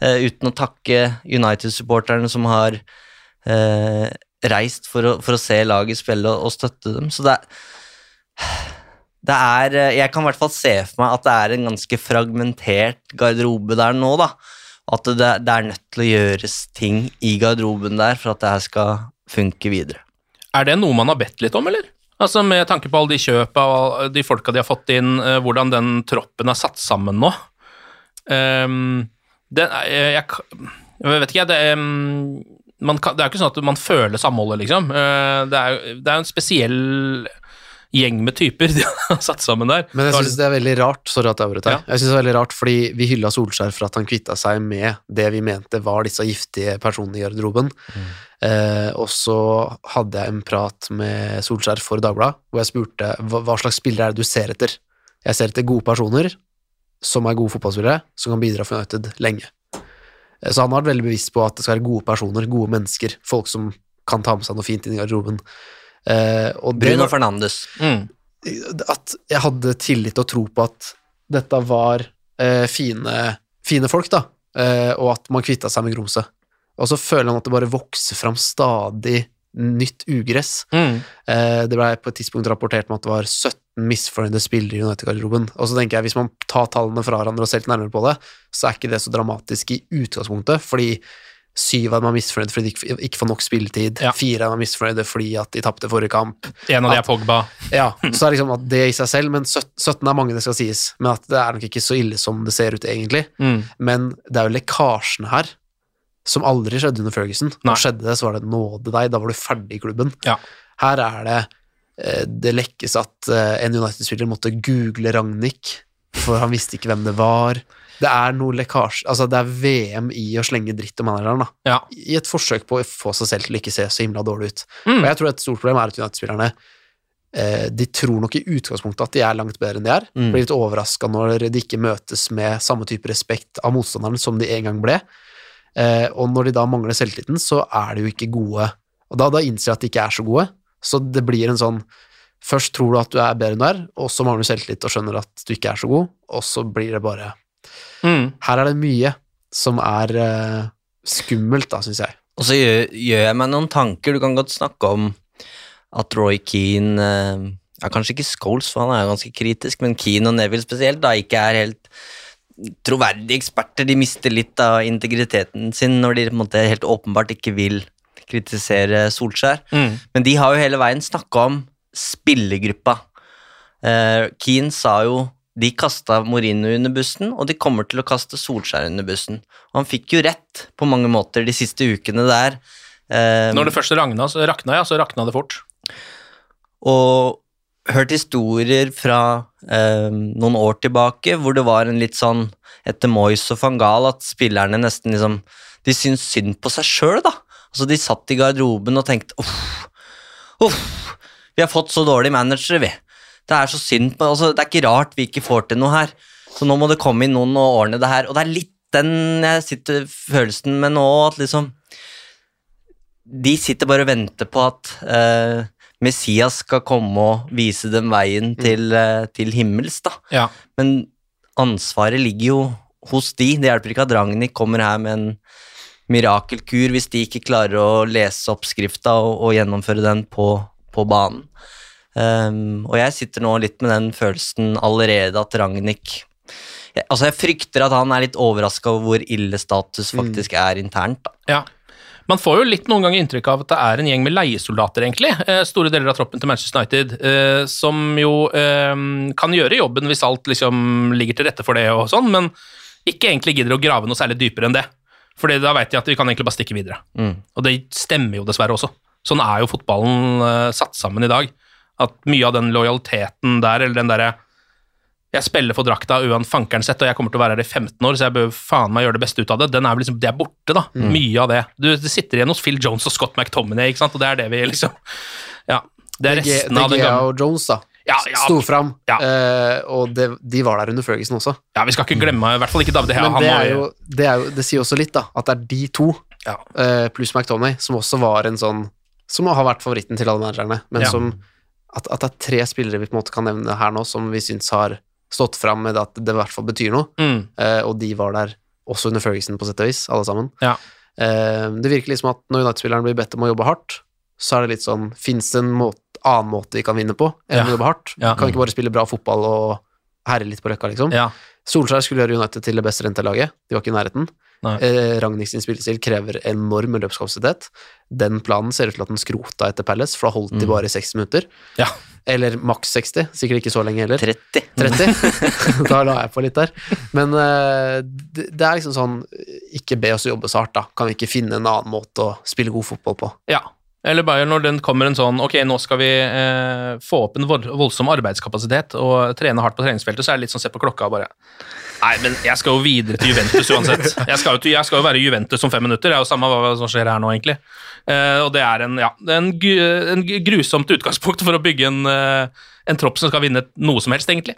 eh, uten å takke United-supporterne som har uh, reist for å, for å se laget spille og, og støtte dem. Så det er, det er eh, Jeg kan i hvert fall se for meg at det er en ganske fragmentert garderobe der nå, da. At det, det er nødt til å gjøres ting i garderoben der for at det her skal funke videre. Er det noe man har bedt litt om, eller? Altså Med tanke på alle de kjøpa og de folka de har fått inn, hvordan den troppen er satt sammen nå. Ehm, det, er- jeg, jeg vet ikke. Det, um, kan, det er jo ikke sånn at man føler samholdet, liksom. Uh, det er jo en spesiell gjeng med typer de har satt sammen der. Men jeg syns det er veldig rart sorry at jeg avbrøt deg. Ja. Jeg synes det er veldig rart fordi vi hylla Solskjær for at han kvitta seg med det vi mente var disse giftige personene i garderoben. Eh, og så hadde jeg en prat med Solskjær for Dagbladet, hvor jeg spurte hva, hva slags spillere er det du ser etter. Jeg ser etter gode personer som er gode fotballspillere, som kan bidra for United lenge. Eh, Så han har vært veldig bevisst på at det skal være gode personer, gode mennesker, folk som kan ta med seg noe fint inn i garderoben. Eh, Bruno Fernandes. Mm. at jeg hadde tillit og tro på at dette var eh, fine, fine folk, da, eh, og at man kvitta seg med grumset. Og så føler han at det bare vokser fram stadig nytt ugress. Mm. Eh, det ble på et tidspunkt rapportert om at det var 17 misfornøyde spillere i United-garderoben. Og så tenker jeg, hvis man tar tallene fra hverandre og ser litt nærmere på det, så er ikke det så dramatisk i utgangspunktet, fordi syv av dem er misfornøyde fordi de ikke, får nok spilletid, Ja. fire av dem er misfornøyde fordi at de tapte forrige kamp, En av de er Pogba. ja, så er det liksom at det i seg selv, men 17 17 er mange det skal sies, men at det er nok ikke så ille som det ser ut egentlig. Mm. Men det er jo lekkasjene her, som aldri skjedde under Ferguson. Nei. Da skjedde det, så var det nåde deg, da var du ferdig i klubben. Ja. Her er det eh, det lekkes at eh, en United-spiller måtte google Ragnhild, for han visste ikke hvem det var. Det er noe lekkasje Altså, det er VM i å slenge dritt om manageren, da. Ja. I et forsøk på å få seg selv til å ikke se så himla dårlig ut. Mm. Og jeg tror et stort problem er at United-spillerne eh, de tror nok i utgangspunktet at de er langt bedre enn de er. Mm. Blir litt overraska når de ikke møtes med samme type respekt av motstanderen som de en gang ble. Eh, og når de da mangler selvtilliten, så er de jo ikke gode. Og da, da innser de at de ikke er så gode. Så det blir en sånn Først tror du at du er bedre enn du er, og så mangler du selvtillit og skjønner at du ikke er så god, og så blir det bare Mm. Her er det mye som er eh, skummelt, da, syns jeg. Og så gjør, gjør jeg meg noen tanker. Du kan godt snakke om at Roy Keane eh, ja, Kanskje ikke Scholes, for han er jo ganske kritisk, men Keane og Neville spesielt da ikke er helt troverdige eksperter de mister litt av integriteten sin når de måte helt åpenbart ikke vil kritisere Solskjær. Mm. Men de har jo hele veien snakka om spillergruppa. Uh, Keane sa jo de kasta Mourinho under bussen, og de kommer til å kaste Solskjær under bussen. Og han fikk jo rett på mange måter de siste ukene der. Uh, Når det først ragna, så rakna, ja, så rakna det fort. og hørt historier fra eh, noen år tilbake hvor det var en litt sånn etter Moyes og van Gaal at spillerne nesten liksom De syntes synd på seg sjøl, da. Altså De satt i garderoben og tenkte uff, uff, vi har fått så dårlige managere, vi. Det er så synd på altså, Det er ikke rart vi ikke får til noe her. Så nå må det komme inn noen og ordne det her. Og det er litt den jeg sitter følelsen med nå, at liksom De sitter bare og venter på at eh, Messias skal komme og vise dem veien til, eh, til himmels, da. Ja. Men ansvaret ligger jo hos de. Det hjelper ikke at Ragnhild kommer her med en mirakelkur hvis de ikke klarer å lese oppskrifta og, og gjennomføre den på, på banen. Um, og jeg sitter nå litt med den følelsen allerede at Ragnhild Altså, jeg frykter at han er litt overraska over hvor ille status faktisk er internt, da. Ja. Man får jo litt noen ganger inntrykk av at det er en gjeng med leiesoldater, egentlig. Eh, store deler av troppen til Manchester United, eh, som jo eh, kan gjøre jobben hvis alt liksom ligger til rette for det og sånn, men ikke egentlig gidder å grave noe særlig dypere enn det. Fordi da vet de at vi kan egentlig bare stikke videre. Mm. Og det stemmer jo dessverre også. Sånn er jo fotballen satt sammen i dag. At mye av den lojaliteten der, eller den derre jeg spiller for drakta uan fankeren sett, og jeg kommer til å være her i 15 år, så jeg bør faen meg gjøre det beste ut av det. Den er liksom, Det er borte, da. Mye av det. Du, det sitter igjen hos Phil Jones og Scott McTominay, ikke sant, og det er det vi liksom Ja. Det er resten av den gamle og Jones, da. Ja, ja. Sto fram. Ja. uh, og det, de var der under Ferguson også. Ja, vi skal ikke glemme, i hvert fall ikke David Hea. Men det, er jo, det, er jo, det sier også litt, da, at det er de to, Ja. uh, pluss McTominay, som også var en sånn Som har vært favoritten til alle managerne, men som at, at det er tre spillere vi på en måte kan nevne her nå, som vi syns har stått fram med at det i hvert fall betyr noe, mm, eh, og de var der også under Ferguson, på sett og vis, alle sammen. Ja. Eh, det virker liksom at når United-spilleren blir bedt om å jobbe hardt, så er det litt sånn Fins det en måte, annen måte vi kan vinne på enn Ja. å jobbe hardt? Ja. Kan vi ikke bare spille bra fotball og herre litt på røkka, liksom? Solskjær skulle gjøre United til det beste rentelaget, de var ikke i nærheten. Eh, Ragnhilds spillestil krever enorm løpskapasitet. Den planen ser ut til at den skrota etter Palace, for da holdt de bare i 60 minutter. Ja. Eller maks 60, sikkert ikke så lenge heller. 30. 30. da la jeg på litt der. Men eh, det, det er liksom sånn Ikke be oss jobbe så hardt, da. Kan vi ikke finne en annen måte å spille god fotball på? Ja. Eller bare når den kommer en sånn Ok, nå skal vi eh, få opp en voldsom arbeidskapasitet og trene hardt på treningsfeltet, så er det litt sånn se på klokka og bare Nei, men jeg skal jo videre til Juventus uansett. Jeg skal jo, til, jeg skal jo være Juventus om fem minutter. Det er jo samme hva som skjer her nå, egentlig. Eh, og det er en, ja, en, en grusomt utgangspunkt for å bygge en, eh, en tropp som skal vinne noe som helst, egentlig.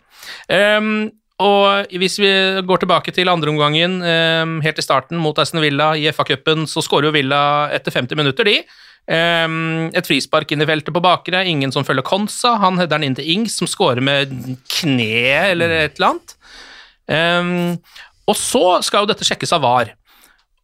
Ehm, og hvis vi går tilbake til andreomgangen, um, helt i starten mot Aston Villa i FA-cupen, så skårer jo Villa etter 50 minutter, de. Ehm, et frispark inn i feltet på bakre, ingen som følger Konsa. Han header den inn til Ings, som scorer med kne eller et eller annet. Ehm, og så skal jo dette sjekkes av VAR.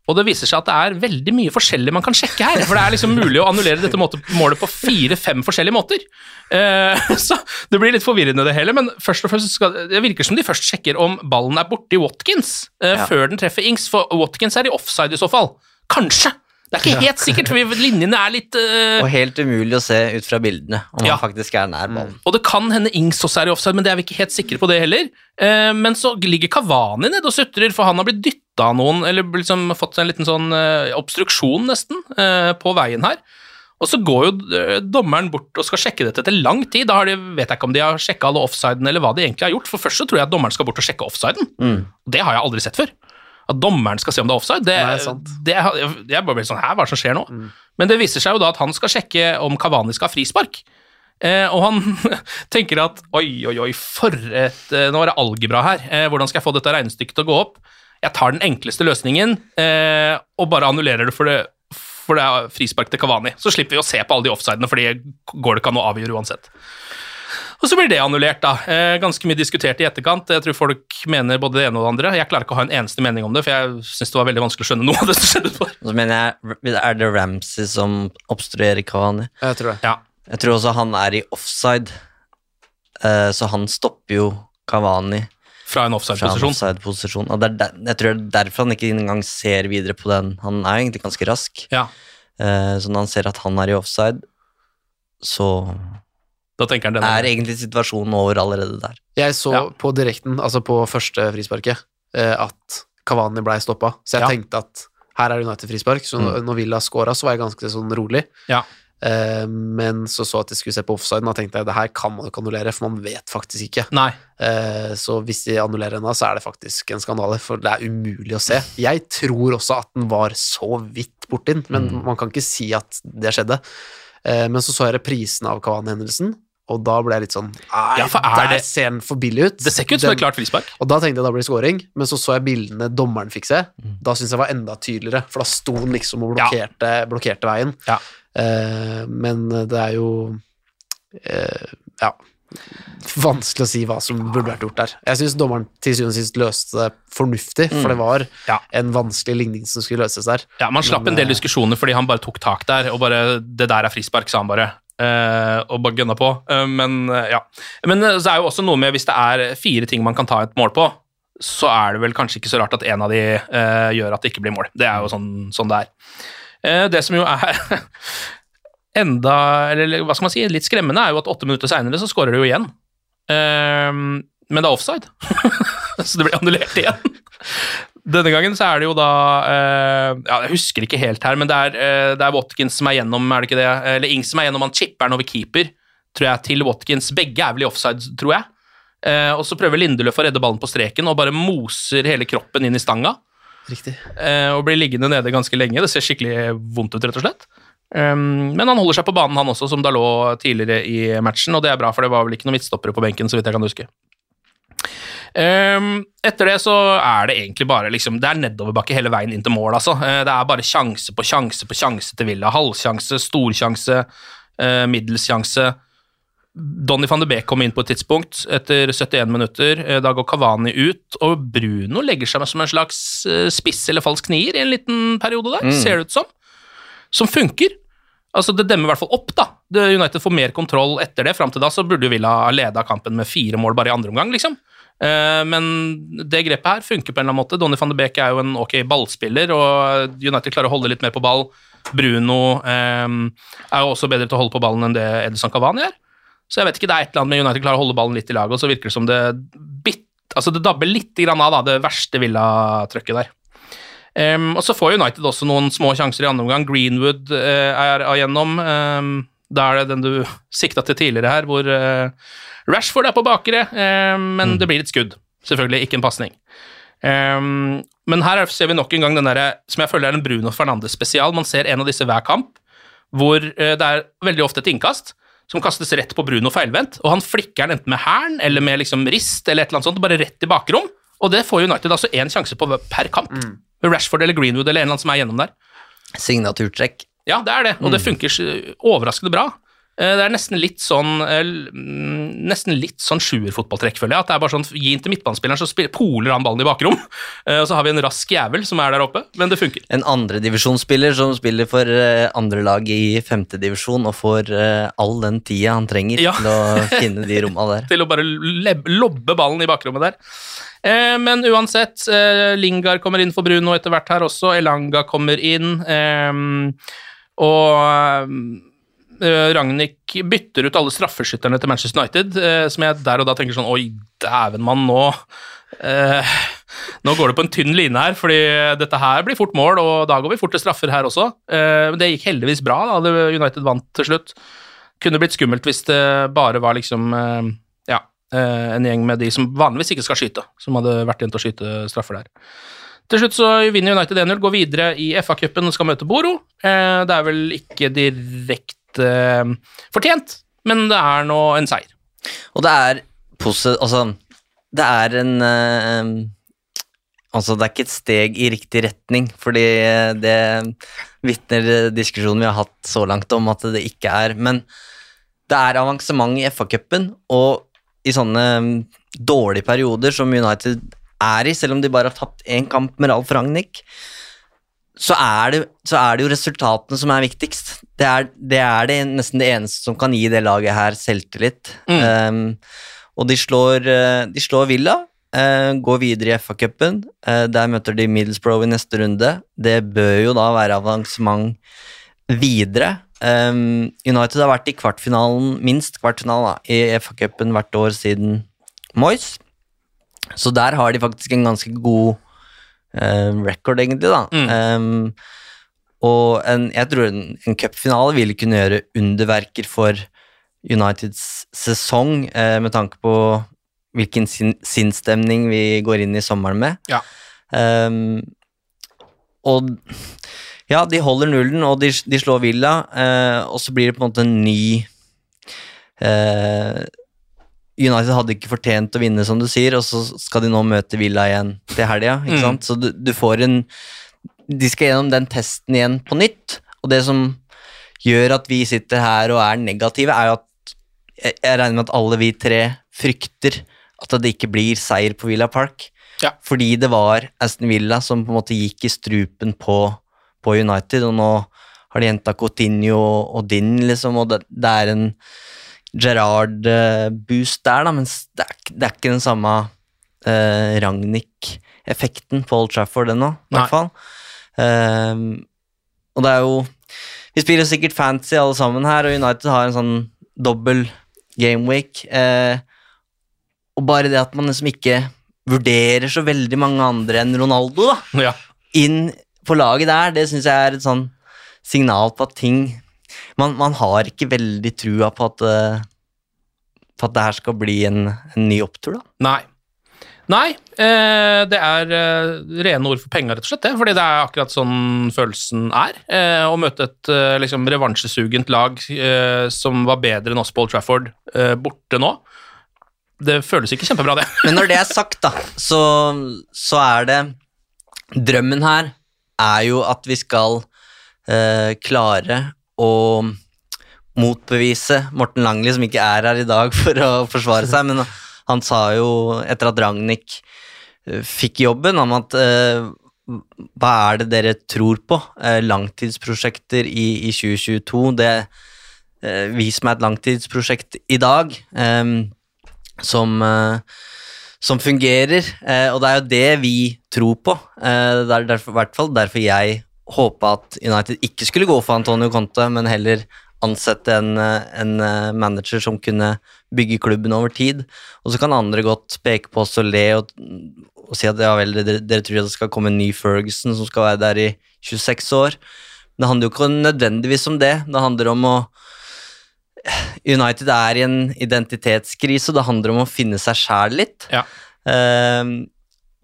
Og det viser seg at det er veldig mye forskjellig man kan sjekke her. For det er liksom mulig å annullere dette målet på fire-fem forskjellige måter. Eh, så det blir litt forvirrende det hele, men først og fremst skal, det virker som de først sjekker om ballen er borti Watkins eh, Ja. før den treffer Ings, for Watkins er i offside i så fall. Kanskje! Det er ikke helt sikkert, for linjene er litt uh... Og helt umulig å se ut fra bildene om Ja. han faktisk er nær ballen. Og det kan hende Ings også er i offside, men det er vi ikke helt sikre på det heller. Uh, men så ligger Kavani nede og sutrer, for han har blitt dytta av noen, eller liksom fått en liten sånn uh, obstruksjon, nesten, på veien her. Og så går jo dommeren bort og skal sjekke dette etter lang tid. Da har de, vet jeg ikke om de har sjekka alle offsiden, eller hva de egentlig har gjort. For først så tror jeg at dommeren skal bort og sjekke offsiden. Mm. Det har jeg aldri sett før. At dommeren skal se om det er offside. Det, Nei, det, jeg bare blir sånn Hæ, hva er det som skjer nå? Men det viser seg jo da at han skal sjekke om Kavani skal ha frispark. Eh, og han tenker at oi, oi, oi, for et eh, Nå er det algebra her. Eh, hvordan skal jeg få dette regnestykket til å gå opp? Jeg tar den enkleste løsningen eh, og bare annullerer det for det, for det er frispark til Kavani. Så slipper vi å se på alle de offsidene, for det går det ikke an å avgjøre uansett. Og så blir det annullert, da. Eh, ganske mye diskutert i etterkant. Jeg tror folk mener både det ene og det andre. Jeg klarer ikke å ha en eneste mening om det, for jeg syns det var veldig vanskelig å skjønne noe av det som skjedde for. Så mener jeg, er det Ramsey som obstruerer Kavani? Jeg tror det. Ja. Jeg tror også han er i offside, eh, så han stopper jo Kavani. Fra en offside-posisjon. offside-posisjon. Og det er der, jeg tror det er derfor han ikke engang ser videre på den. Han er egentlig ganske rask. Ja, Eh, så når han ser at han er i offside, så da tenker han denne. er egentlig situasjonen over allerede der. Jeg så Ja. på direkten, altså på første frisparket, eh, at Cavani blei stoppa. Så jeg Ja. tenkte at her er det United-frispark, så når- når Villa scora, så var jeg ganske sånn rolig. Ja. Eh, men så så at de skulle se på offsiden, og da tenkte jeg det her kan man ikke annullere, for man vet faktisk ikke. Nei. Eh, så hvis de annullerer henne, så er det faktisk en skandale, for det er umulig å se. Jeg tror også at den var så vidt borti den, men Mm. man kan ikke si at det skjedde. Eh, men så så jeg reprisen av Cavani-hendelsen, og da ble jeg litt sånn Nei, Ja, er der det- ser den for billig ut. Det ser ikke ut som et klart frispark. og da tenkte jeg da blir det scoring, men så så jeg bildene dommeren fikk se. Da syntes jeg var enda tydeligere, for da sto den liksom og Ja. blokkerte, blokkerte veien. Ja. Eh, men det er jo eh, Ja. Vanskelig å si hva som burde vært gjort der. Jeg syns dommeren til syvende og sist løste det fornuftig, for det var Ja. en vanskelig ligning som skulle løses der. Ja, Man slapp Men, en del eh, diskusjoner fordi han bare tok tak der, og bare 'Det der er frispark', sa han bare. Eh, og bare gønna på. Uh, men uh, ja. Men uh, så er jo også noe med hvis det er fire ting man kan ta et mål på, så er det vel kanskje ikke så rart at en av de gjør at det ikke blir mål. Det er jo sånn, sånn det er. Det som jo er enda Eller hva skal man si, litt skremmende, er jo at åtte minutter seinere så skårer du jo igjen. Men det er offside, så det blir annullert igjen. Denne gangen så er det jo da eh, ja, Jeg husker ikke helt her, men det er, eh, det er Watkins som er gjennom, er det ikke det? Eller Ings som er gjennom, han chipper den over keeper, tror jeg, til Watkins. Begge er vel i offside, tror jeg. Eh, og så prøver Lindeløf å redde ballen på streken og bare moser hele kroppen inn i stanga. Riktig. eh, og blir liggende nede ganske lenge. Det ser skikkelig vondt ut, rett og slett. Um, men han holder seg på banen, han også, som da lå tidligere i matchen, og det er bra, for det var vel ikke noen midtstoppere på benken, så vidt jeg kan huske. Um, etter det så er det egentlig bare liksom, Det er nedoverbakke hele veien inn til mål, altså. Eh, det er bare sjanse på sjanse på sjanse til Villa. Halvsjanse, storsjanse, uh, middelssjanse. Donny van de Beek kom inn på et tidspunkt etter 71 minutter. Eh, Da går Cavani ut, og Bruno legger seg som en slags eh, spiss eller falsk nier i en liten periode der, ser det ut som. Som funker. Altså, Det demmer i hvert fall opp, da. United får mer kontroll etter det. Fram til da så burde Villa ha leda kampen med fire mål bare i andre omgang, liksom. Eh, Men det grepet her funker på en eller annen måte. Donny van de Beek er jo en ok ballspiller, og United klarer å holde litt mer på ball. Bruno eh, er jo også bedre til å holde på ballen enn det Edison Cavani er. Så jeg vet ikke, det er et eller annet med United klarer å holde ballen litt i laget, og så virker det som det bit, altså det dabber litt av da, det verste Villa-trøkket der. Um, og så får United også noen små sjanser i andre omgang. Greenwood eh, er igjennom. Um, da er det den du sikta til tidligere her, hvor eh, Rashford er på bakre, eh, men det blir et skudd. Selvfølgelig, ikke en pasning. Em, men her ser vi nok en gang den der, som jeg føler er en Bruno Fernandes-spesial. Man ser en av disse hver kamp, hvor eh, det er veldig ofte et innkast som kastes rett på Bruno feilvendt, og han flikker den enten med hælen eller med liksom rist eller et eller annet sånt, bare rett i bakrom. Og det får United altså én sjanse på per kamp. Med Rashford eller Greenwood eller en eller annen som er gjennom der. Signaturtrekk. Ja, det er det, og det funker overraskende bra. Eh, Det er nesten litt sånn eh, mm, Nesten litt sånn sjuerfotballtrekk, føler jeg. At det er bare sånn, Gi inn til midtbanespilleren, så poler han ballen i bakrom. Eh, Og så har vi en rask jævel som er der oppe, men det funker. En andredivisjonsspiller som spiller for andre lag i femtedivisjon og får all den tida han trenger Ja. til å finne de romma der. til å bare lobbe ballen i bakrommet der. Men uansett, Lingard kommer inn for Bruno etter hvert her også. Elanga kommer inn. Og Ragnhild bytter ut alle straffeskytterne til Manchester United, eh, som jeg der og da tenker sånn Oi, dæven mann, nå eh, Nå går det på en tynn line her, fordi dette her blir fort mål, og da går vi fort til straffer her også. Eh, men det gikk heldigvis bra, da. United vant til slutt. Kunne blitt skummelt hvis det bare var liksom eh, ja, eh, en gjeng med de som vanligvis ikke skal skyte, som hadde vært igjen til å skyte straffer der. Til slutt så vinner United 1-0, går videre i FA-cupen og skal møte Boro. Eh, Det er vel ikke direkte eh, fortjent, men det er nå en seier. Og det er posi- Altså, det er en uh, Altså, det er ikke et steg i riktig retning, fordi det vitner diskusjonen vi har hatt så langt om at det ikke er. Men det er avansement i FA-cupen, og i sånne dårlige perioder som United er i, selv om de bare har tapt én kamp med Ralf Ragnhild, så er, det, så er det jo resultatene som er viktigst. Det er, det er det nesten det eneste som kan gi det laget her selvtillit. Mm. Um, og de slår, eh, de slår Villa, uh, går videre i FA-cupen. Uh, der møter de Middlesbrough i neste runde. Det bør jo da være avansement videre. Um, United har vært i kvartfinalen, minst kvartfinalen da, i FA-cupen hvert år siden Moyes. Så der har de faktisk en ganske god eh, record, egentlig, da. Um, og en, jeg tror en, en cupfinale ville kunne gjøre underverker for Uniteds sesong, uh, med tanke på hvilken sin, sinnsstemning vi går inn i sommeren med. Ja. Um, og ja, de holder nullen, og de, de slår Villa, uh, og så blir det på en måte en ny eh, United hadde ikke fortjent å vinne, som du sier, og så skal de nå møte Villa igjen til helga. Mm. Så du, du får en De skal gjennom den testen igjen på nytt, og det som gjør at vi sitter her og er negative, er jo at jeg, jeg regner med at alle vi tre frykter at det ikke blir seier på Villa Park. Ja. Fordi det var Aston Villa som på en måte gikk i strupen på, på United, og nå har de henta Coutinho og Din, liksom, og det, det er en Gerrard-boost der, da, mens det er, det er ikke den samme uh, Ragnhild-effekten på Old Trafford ennå, i hvert fall. Um, og det er jo Vi spiller sikkert fancy alle sammen her, og United har en sånn dobbel gameweek. Uh, og bare det at man liksom ikke vurderer så veldig mange andre enn Ronaldo da, Ja. inn på laget der, det syns jeg er et sånn signal på at ting Man, man har ikke veldig trua på at, eh, på at det her skal bli en, en ny opptur, da. Nei. Nei, eh, det er eh, rene ord for penga, rett og slett. det, fordi det er akkurat sånn følelsen er. Eh, å møte et eh, liksom revansjesugent lag eh, som var bedre enn oss på Old Trafford, borte nå. Det føles ikke kjempebra, det. Men når det er sagt, da, så, så er det Drømmen her er jo at vi skal eh, klare å motbevise Morten Langli, som ikke er her i dag for å forsvare seg, men han sa jo etter at Ragnhild eh, fikk jobben, om at eh, hva er det dere tror på? Eh, langtidsprosjekter i, i 2022. Det eh, Vis meg et langtidsprosjekt i dag. eh, som, eh, som fungerer, og det er jo det vi tror på. Det er derfor, i hvert fall derfor jeg håpa at United ikke skulle gå for Antonio Conte, men heller ansette en, eh, en eh, manager som kunne bygge klubben over tid. Og så kan andre godt peke på oss og le og, og si at ja vel, dere, dere tror det skal komme en ny Ferguson som skal være der i 26 år. Men det handler jo ikke nødvendigvis om det. Det handler om å United er i en identitetskrise, og det handler om å finne seg sjæl litt. Ja. Ehm,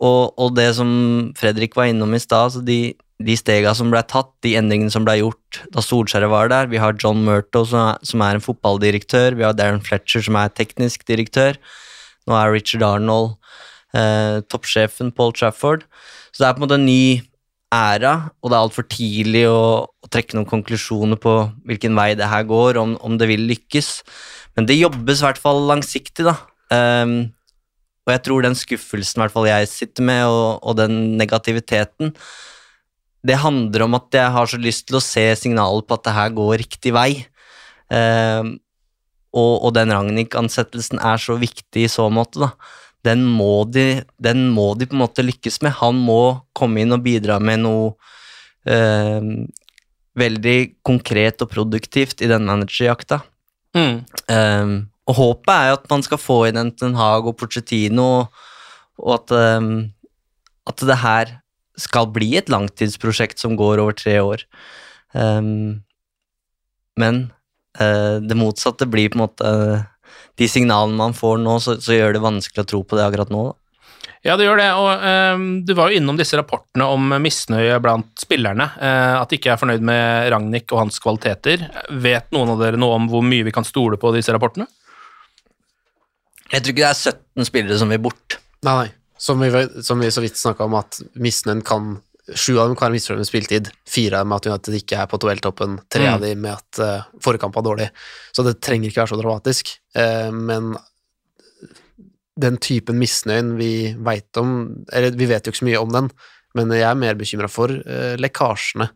og, og det som Fredrik var innom i stad, så de, de stega som ble tatt, de endringene som ble gjort da Solskjæret var der Vi har John Murto, som er, en fotballdirektør. Vi har Darren Fletcher, som er teknisk direktør. Nå er Richard Arnold eh, toppsjefen Paul Trafford. Så det er på en måte en ny æra, og det er altfor tidlig å, å trekke noen konklusjoner på hvilken vei det her går, om, om det vil lykkes. Men det jobbes i hvert fall langsiktig, da. Um, og jeg tror den skuffelsen hvert fall jeg sitter med, og, og den negativiteten, det handler om at jeg har så lyst til å se signaler på at det her går riktig vei. Eh, og, og den Ragnhild-ansettelsen er så viktig i så måte, da den må, de, den må de på en måte lykkes med. Han må komme inn og bidra med noe eh, veldig konkret og produktivt i den managerjakta. Mm. Eh, og håpet er jo at man skal få inn en Ten Hag og Pochettino, og at, eh, at det her skal bli et langtidsprosjekt som går over tre år. Um, men uh, det motsatte blir på en måte de signalene man får nå, så, så gjør det vanskelig å tro på det akkurat nå. Da. Ja, det gjør det. Og um, du var jo innom disse rapportene om misnøye blant spillerne. Uh, at de ikke er fornøyd med Ragnhild og hans kvaliteter. Vet noen av dere noe om hvor mye vi kan stole på disse rapportene? Jeg tror ikke det er 17 spillere som vil bort. Nei, nei. Som vi, som vi så vidt snakka om, at misnøyen kan Sju av dem kan være misfornøyd med spilletid. Fire av dem med at United ikke er på tabelltoppen. Tre av Mm. dem med at uh, forrige kamp var dårlig. Så det trenger ikke være så dramatisk. Uh, men den typen misnøyen vi veit om Eller vi vet jo ikke så mye om den, men jeg er mer bekymra for uh, lekkasjene.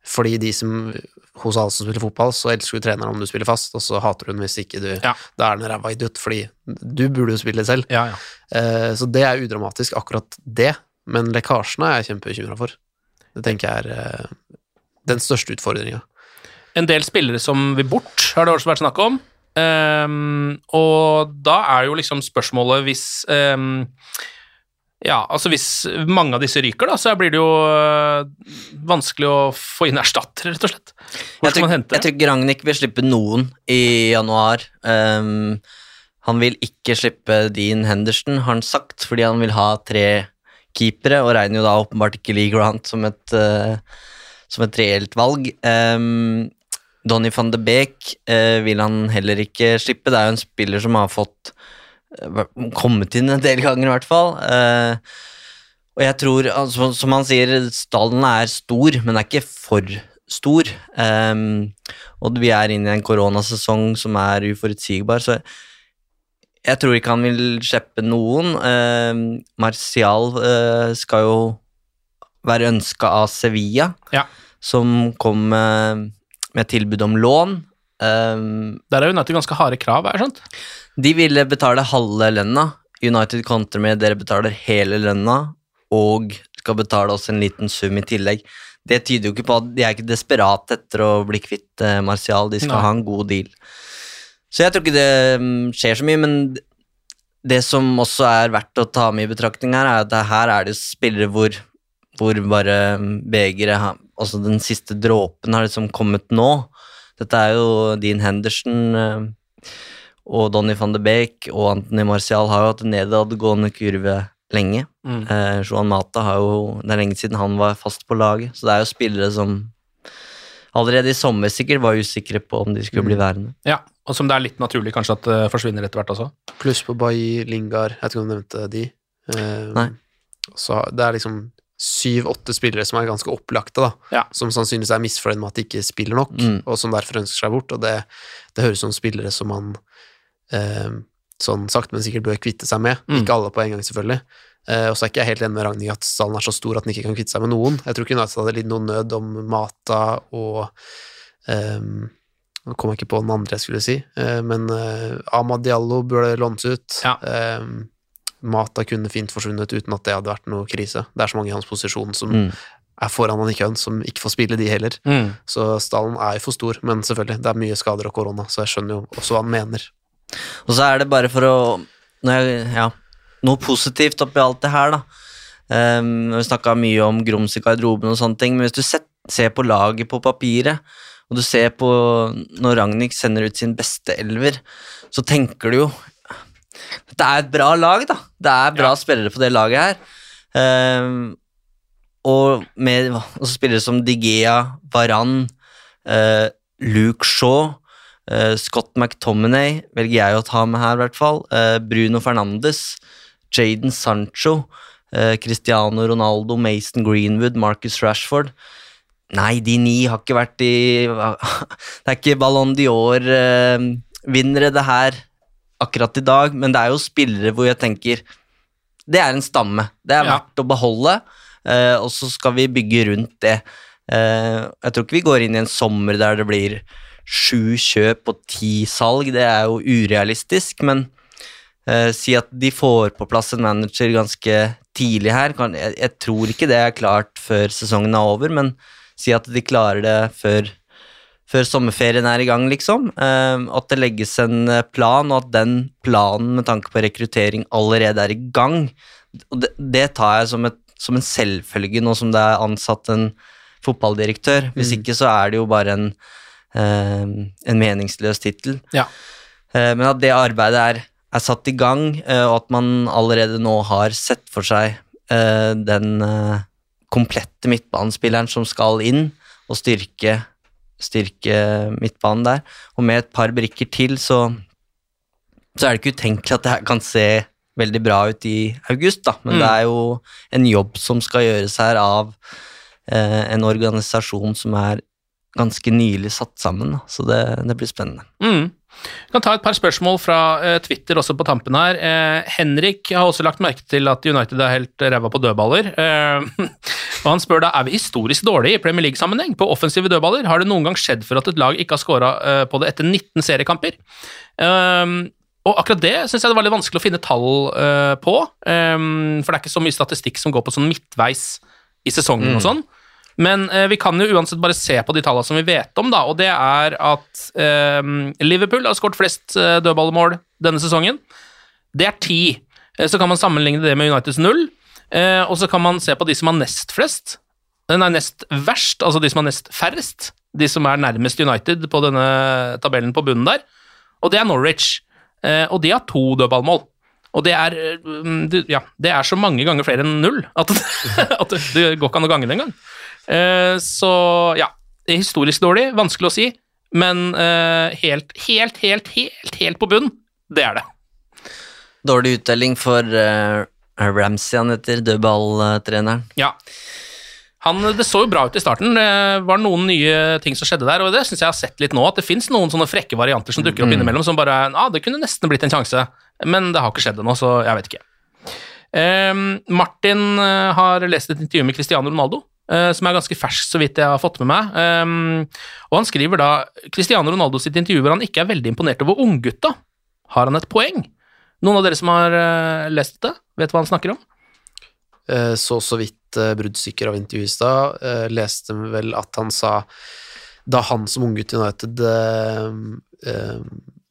Fordi de som hos alle som spiller fotball, så elsker du treneren om du spiller fast, og så hater du den hvis ikke du Ja. Da er den ræva idiot, fordi du burde jo spille selv. Ja, ja. Eh, så det er udramatisk, akkurat det. Men lekkasjene er jeg kjempebekymra for. Det tenker jeg er eh, den største utfordringa. En del spillere som vil bort, har det også vært snakk om. Ehm, og da er jo liksom spørsmålet hvis ehm, Ja, altså hvis mange av disse ryker, da, så blir det jo øh, vanskelig å få inn erstattere, rett og slett. Hvor Jeg skal man hente? jeg tror ikke Ragnhild vil slippe noen i januar. Um, han vil ikke slippe Dean Henderson, har han sagt, fordi han vil ha tre keepere, og regner jo da åpenbart ikke Lee Grant som et, uh, som et reelt valg. Um, Donny van de Beek uh, vil han heller ikke slippe. Det er jo en spiller som har fått eh, kommet inn en del ganger, i hvert fall. Eh, og jeg tror, altså, som han sier, stallen er stor, men den er ikke for stor. Og vi er inne i en koronasesong som er uforutsigbar, så jeg tror ikke han vil slippe noen. Martial eh, skal jo være ønska av Sevilla, Ja. som kom med, med tilbud om lån. Um, Der er jo nødt til ganske harde krav, har jeg sant? De ville betale halve lønna. United kontrer med dere betaler hele lønna og skal betale oss en liten sum i tillegg. Det tyder jo ikke på at de er ikke desperate etter å bli kvitt eh, Martial. De skal Nei. ha en god deal. Så jeg tror ikke det mm, skjer så mye, men det som også er verdt å ta med i betraktning her, er at her er det spillere hvor, hvor bare mm, begeret Altså den siste dråpen har liksom kommet nå. Dette er jo Dean Henderson eh, og Donny van de Beek og Anthony Martial har jo hatt en nedadgående kurve lenge. Mm. Eh, Johan Mata har jo Det er lenge siden han var fast på laget, så det er jo spillere som allerede i sommer sikkert var usikre på om de skulle bli værende. Ja, og som det er litt naturlig kanskje at det forsvinner etter hvert også. Pluss på Bailly, Lingard, jeg vet ikke om du nevnte de. Eh, Nei. Så det er liksom syv-åtte spillere som er ganske opplagte, da. Ja. Som sannsynligvis er misfornøyd med at de ikke spiller nok, Mm. og som derfor ønsker seg bort. Og det, det høres ut som spillere som man eh, sånn sakte, men sikkert bør kvitte seg med. Mm. Ikke alle på en gang, selvfølgelig. Eh, og så er ikke jeg helt enig med Ragnhild at stallen er så stor at den ikke kan kvitte seg med noen. Jeg tror ikke United hadde lidd noen nød om Mata og eh, Nå kom jeg ikke på den andre jeg skulle si, eh, men eh, Amad Diallo burde lånes ut. Ja. Ehm, Mata kunne fint forsvunnet uten at det hadde vært noe krise. Det er så mange i hans posisjon som Mm. er foran han ikke som ikke får spille de heller. Mm. Så stallen er jo for stor, men selvfølgelig, det er mye skader og korona, så jeg skjønner jo også hva han mener. Og så er det bare for å jeg, Ja, noe positivt oppi alt det her, da. Um, vi snakka mye om grums i garderoben og sånne ting, men hvis du set, ser på laget på papiret, og du ser på når Ragnhild sender ut sin beste elver, så tenker du jo Dette er et bra lag, da. Det er bra Ja. spillere på det laget her. Um, og med og så spillere som Digea, Varan, uh, Luke Shaw, Scott McTominay velger jeg å ta med her, i hvert fall. Eh, Bruno Fernandes, Jaden Sancho, eh, Cristiano Ronaldo, Mason Greenwood, Marcus Rashford. Nei, de ni har ikke vært i Det er ikke Ballon d'Or-vinnere, det her, akkurat i dag, men det er jo spillere hvor jeg tenker Det er en stamme. Det er Ja. verdt å beholde, eh, og så skal vi bygge rundt det. Eh, jeg tror ikke vi går inn i en sommer der det blir sju kjøp og ti salg. Det er jo urealistisk, men eh, si at de får på plass en manager ganske tidlig her. Kan, jeg, jeg tror ikke det er klart før sesongen er over, men si at de klarer det før, før sommerferien er i gang, liksom. Eh, at det legges en eh, plan, og at den planen med tanke på rekruttering allerede er i gang. Det, det tar jeg som, et, som en selvfølge nå som det er ansatt en fotballdirektør. Hvis Mm. ikke så er det jo bare en, en meningsløs tittel. Ja. Eh, men at det arbeidet er, er satt i gang, eh, og at man allerede nå har sett for seg eh, den komplette midtbanespilleren som skal inn og styrke, styrke midtbanen der. Og med et par brikker til, så, så er det ikke utenkelig at det her kan se veldig bra ut i august, da. Men Mm. det er jo en jobb som skal gjøres her av eh, en organisasjon som er ganske nylig satt sammen, så det, det blir spennende. Mm. Vi kan ta et par spørsmål fra eh, Twitter også på tampen her. Eh, Henrik har også lagt merke til at United er helt ræva på dødballer. Eh, Og han spør da er vi historisk dårlige i Premier League-sammenheng på offensive dødballer. Har det noen gang skjedd for at et lag ikke har scora på det etter 19 seriekamper? Um, og akkurat det syns jeg det var litt vanskelig å finne tall eh, på, for det er ikke så mye statistikk som går på sånn midtveis i sesongen og sånn. Men eh, vi kan jo uansett bare se på de tallene som vi vet om, da, og det er at eh, Liverpool har skåret flest eh, dødballmål denne sesongen. Det er ti. Eh, Så kan man sammenligne det med Uniteds null, eh, og så kan man se på de som har nest flest. Den er nest verst, altså de som har nest færrest. De som er nærmest United på denne tabellen på bunnen der. Og det er Norwich. Eh, og de har to dødballmål. Og det er, eh, ja, det er så mange ganger flere enn null at, at det går ikke an å gange det engang. Eh, så ja, er historisk dårlig, vanskelig å si, men eh, helt, helt, helt, helt, helt på bunn, det er det. Dårlig uttelling for uh, Ramsey, han heter, dødballtreneren. Ja. Han, det så jo bra ut i starten. Det var noen nye ting som skjedde der, og det syns jeg har sett litt nå. At det fins noen sånne frekke varianter som dukker opp innimellom som bare ah, Det kunne nesten blitt en sjanse, men det har ikke skjedd ennå, så jeg vet ikke. Um, Martin eh, har lest et intervju med Cristiano Ronaldo, eh, som er ganske fersk, så vidt jeg har fått med meg. Ehm, og han skriver da Cristiano Ronaldo sitt intervju hvor han ikke er veldig imponert over unggutta. Har han et poeng? Noen av dere som har eh, lest det, vet hva han snakker om? Eh, så så vidt eh, bruddstykker av intervjuet i stad. Eh, leste vel at han sa da han som unggutt i United eh, eh,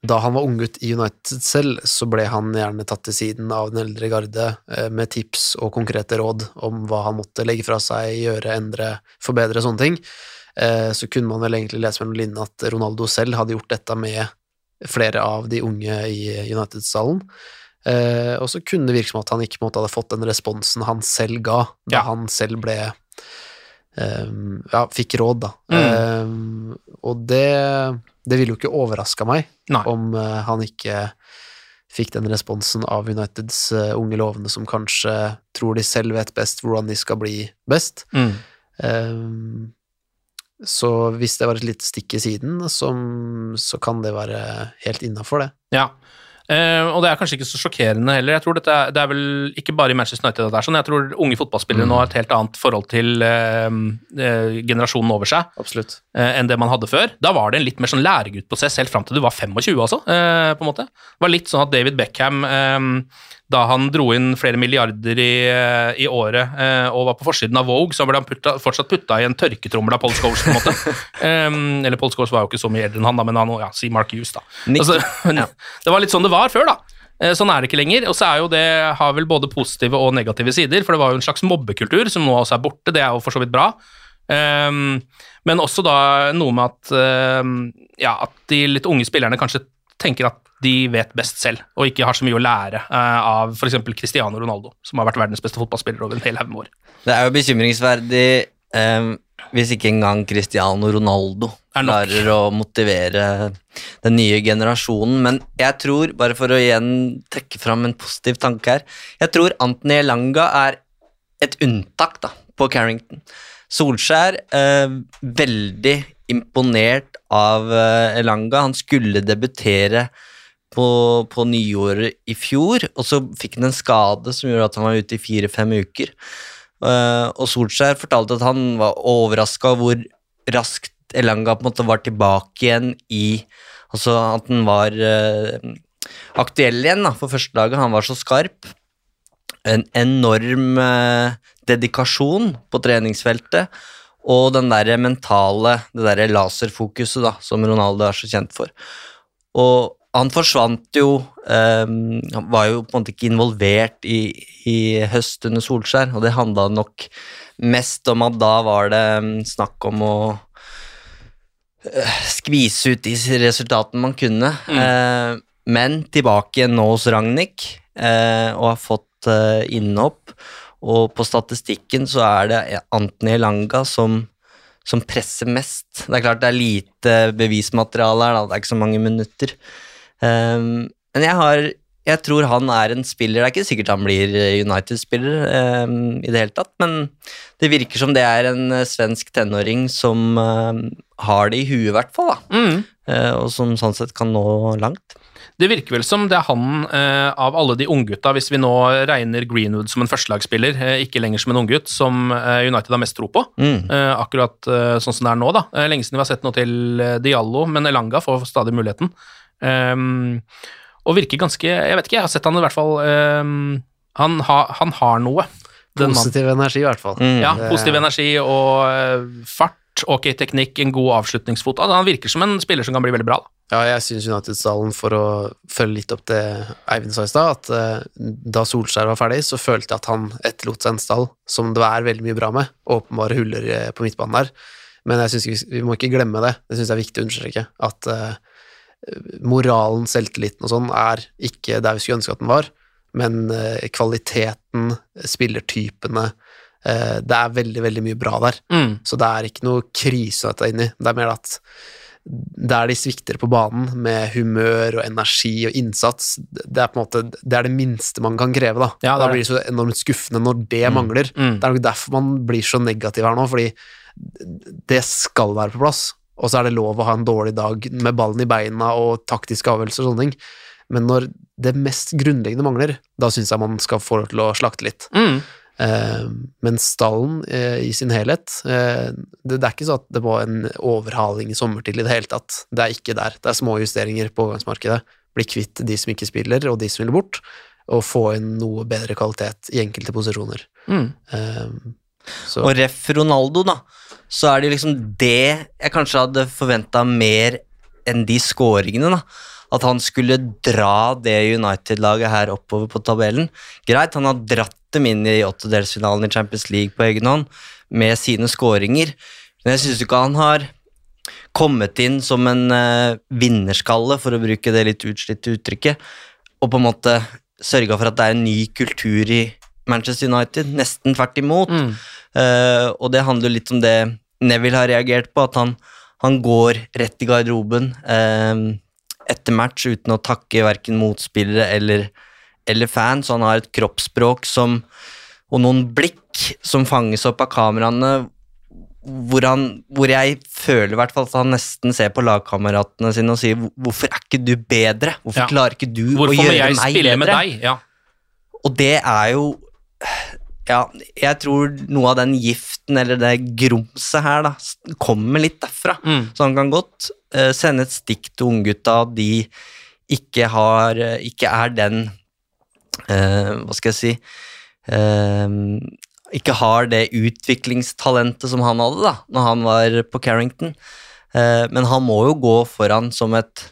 Da han var unggutt i United selv, så ble han gjerne tatt til siden av den eldre garde eh, med tips og konkrete råd om hva han måtte legge fra seg, gjøre, endre, forbedre, sånne ting. Eh, så kunne man vel egentlig lese mellom linjene at Ronaldo selv hadde gjort dette med flere av de unge i United-stallen. Eh, og så kunne det virke som at han ikke måte hadde fått den responsen han selv ga, da Ja. han selv ble Ja, fikk råd, da. Mm. Og det, det ville jo ikke overraska meg Nei. om eh, han ikke fikk den responsen av Uniteds eh, unge lovende som kanskje tror de selv vet best hvordan de skal bli best. Mm. Um, så hvis det var et lite stikk i siden, som, så kan det være helt innafor, det. Ja. Eh, og det er kanskje ikke så sjokkerende heller. Jeg tror dette er, Det er vel ikke bare i Manchester United at det er sånn. Jeg tror unge fotballspillere nå har et helt annet forhold til eh, eh, generasjonen over seg Absolutt. eh, enn det man hadde før. Da var det en litt mer sånn læreguttprosess helt fram til du var 25, altså. Eh, på en måte. Det var litt sånn at David Beckham, eh, da han dro inn flere milliarder i, eh, i året eh, og var på forsiden av Vogue, så ble han putta, fortsatt putta i en tørketrommel av Paul Scholes, på en måte. um, eller Paul Scholes var jo ikke så mye eldre enn han, da, men han, ja, si Mark Hughes, da. Altså, ja. Det var litt sånn det var før, da. Eh, Sånn er det ikke lenger. Og så er jo det har vel både positive og negative sider, for det var jo en slags mobbekultur som nå også er borte. Det er jo for så vidt bra. Um, men også da noe med at, um, ja, at de litt unge spillerne kanskje tenker at de vet best selv, og ikke har så mye å lære eh, av f.eks. Cristiano Ronaldo, som har vært verdens beste fotballspiller over en hel haug med år. Det er jo bekymringsverdig um, hvis ikke engang Cristiano Ronaldo Er klarer å motivere den nye generasjonen. Men jeg tror, bare for å igjen trekke fram en positiv tanke her Jeg tror Anthony Elanga er et unntak da, på Carrington. Solskjær eh, veldig imponert av eh, Elanga. Han skulle debutere på, på nyåret i fjor, og så fikk han en skade som gjorde at han var ute i fire-fem uker. Uh, og Solskjær fortalte at han var overraska hvor raskt Elanga på en måte var tilbake igjen i Altså at han var uh, aktuell igjen da, for førstelaget. Han var så skarp. En enorm uh, dedikasjon på treningsfeltet. Og den der mentale, det der laserfokuset da, som Ronaldo er så kjent for. Og han forsvant jo um, Han var jo på en måte ikke involvert i, i høst under Solskjær, og det handla nok mest om at da var det mm, snakk om å uh, skvise ut de resultatene man kunne. Eh, men tilbake igjen nå hos Ragnhild, uh, og har fått uh, innhopp. Og på statistikken så er det Antony Langa som, som presser mest. Det er klart det er lite bevismateriale her, da. det er ikke så mange minutter. Um, men jeg har jeg tror han er en spiller Det er ikke sikkert han blir United-spiller um, i det hele tatt, men det virker som det er en eh, svensk tenåring som um, har det i huet, i hvert fall. Mm. Uh, og som sånn sett kan nå langt. Det virker vel som det er han uh, av alle de unggutta, hvis vi nå regner Greenwood som en førstelagsspiller, uh, ikke lenger som en unggutt, som eh, United har mest tro på. Mm. Eh, akkurat eh, sånn som det er nå, da. Eh, lenge siden vi har sett noe til eh, Diallo, men Elanga får stadig muligheten. Ehm, og virker ganske Jeg vet ikke, jeg har sett han i hvert fall um, han, ha, han har noe. Positiv energi, i hvert fall. Mm. Ja, positiv energi og uh, fart, ok teknikk, en god avslutningsfot. Altså, han virker som en spiller som kan bli veldig bra. Da. Ja, jeg syns United-salen, for å følge litt opp det Eivind sa i stad, at uh, da Solskjær var ferdig, så følte jeg at han etterlot seg en stall som det er veldig mye bra med. Åpenbare huller eh, på midtbanen der. Men jeg synes vi, vi må ikke glemme det. Det syns jeg er viktig å understreke. At eh, moralen, selvtilliten og sånn er ikke der vi skulle ønske at den var, men eh, kvaliteten, spillertypene eh, Det er veldig, veldig mye bra der. Mm. Så det er ikke noe krise å ta inn i. Det er mer at der de svikter på banen med humør og energi og innsats, det er på en måte det er det minste man kan kreve. Da, Ja, er da blir det så enormt skuffende når det mangler. Mm. Det er nok derfor man blir så negativ her nå, fordi det skal være på plass. Og så er det lov å ha en dårlig dag med ballen i beina og taktiske avgjørelser og sånne ting. Men når det mest grunnleggende mangler, da syns jeg man skal få lov til å slakte litt. Mm. Eh, men stallen eh, i sin helhet eh, det, det er ikke sånn at det var en overhaling i sommertid i det hele tatt. Det er ikke der. Det er små justeringer på overgangsmarkedet. Bli kvitt de som ikke spiller, og de som vil bort, og få inn noe bedre kvalitet i enkelte posisjoner. Mm. Eh, så Og ref Ronaldo, da, så er det liksom det jeg kanskje hadde forventa mer enn de scoringene, da. At han skulle dra det United-laget her oppover på tabellen. Greit, han har dratt dem inn i åttedelsfinalen i Champions League på egen hånd med sine scoringer, men jeg syns ikke han har kommet inn som en uh, vinnerskalle, for å bruke det litt utslitte uttrykket, og på en måte sørga for at det er en ny kultur i Manchester United. Nesten tvert imot. Mm. Uh, og det handler litt om det Neville har reagert på, at han, han går rett i garderoben eh, etter match uten å takke verken motspillere eller, eller fans. Han har et kroppsspråk som, og noen blikk som fanges opp av kameraene, hvor, han, hvor jeg føler i hvert fall at han nesten ser på lagkameratene sine og sier hvorfor er ikke du bedre? Hvorfor Ja. klarer ikke du Hvorfor å gjøre jeg meg bedre? med deg? Ja. Og det er jo Ja, jeg tror noe av den giften eller det grumset her, da, kommer litt derfra. Mm. Så han kan godt uh, sende et stikk til unggutta at de ikke har eh, Ikke er den uh, Hva skal jeg si uh, Ikke har det utviklingstalentet som han hadde da når han var på Carrington. Men han må jo gå foran som et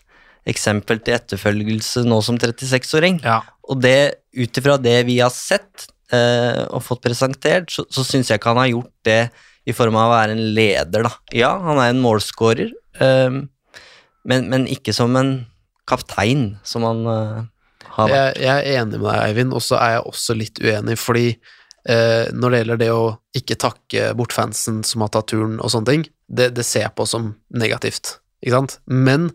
eksempel til etterfølgelse nå som 36-åring. Ja. Og det, ut ifra det vi har sett eh, og fått presentert, så, så syns jeg ikke han har gjort det i form av å være en leder, da. Ja, han er en målscorer, eh, men, men ikke som en kaptein, som han eh, har vært. jeg, jeg er enig med deg, Eivind, og så er jeg også litt uenig, fordi eh, når det gjelder det å ikke takke bort fansen som har tatt turen og sånne ting, det, det ser jeg på som negativt, ikke sant? Men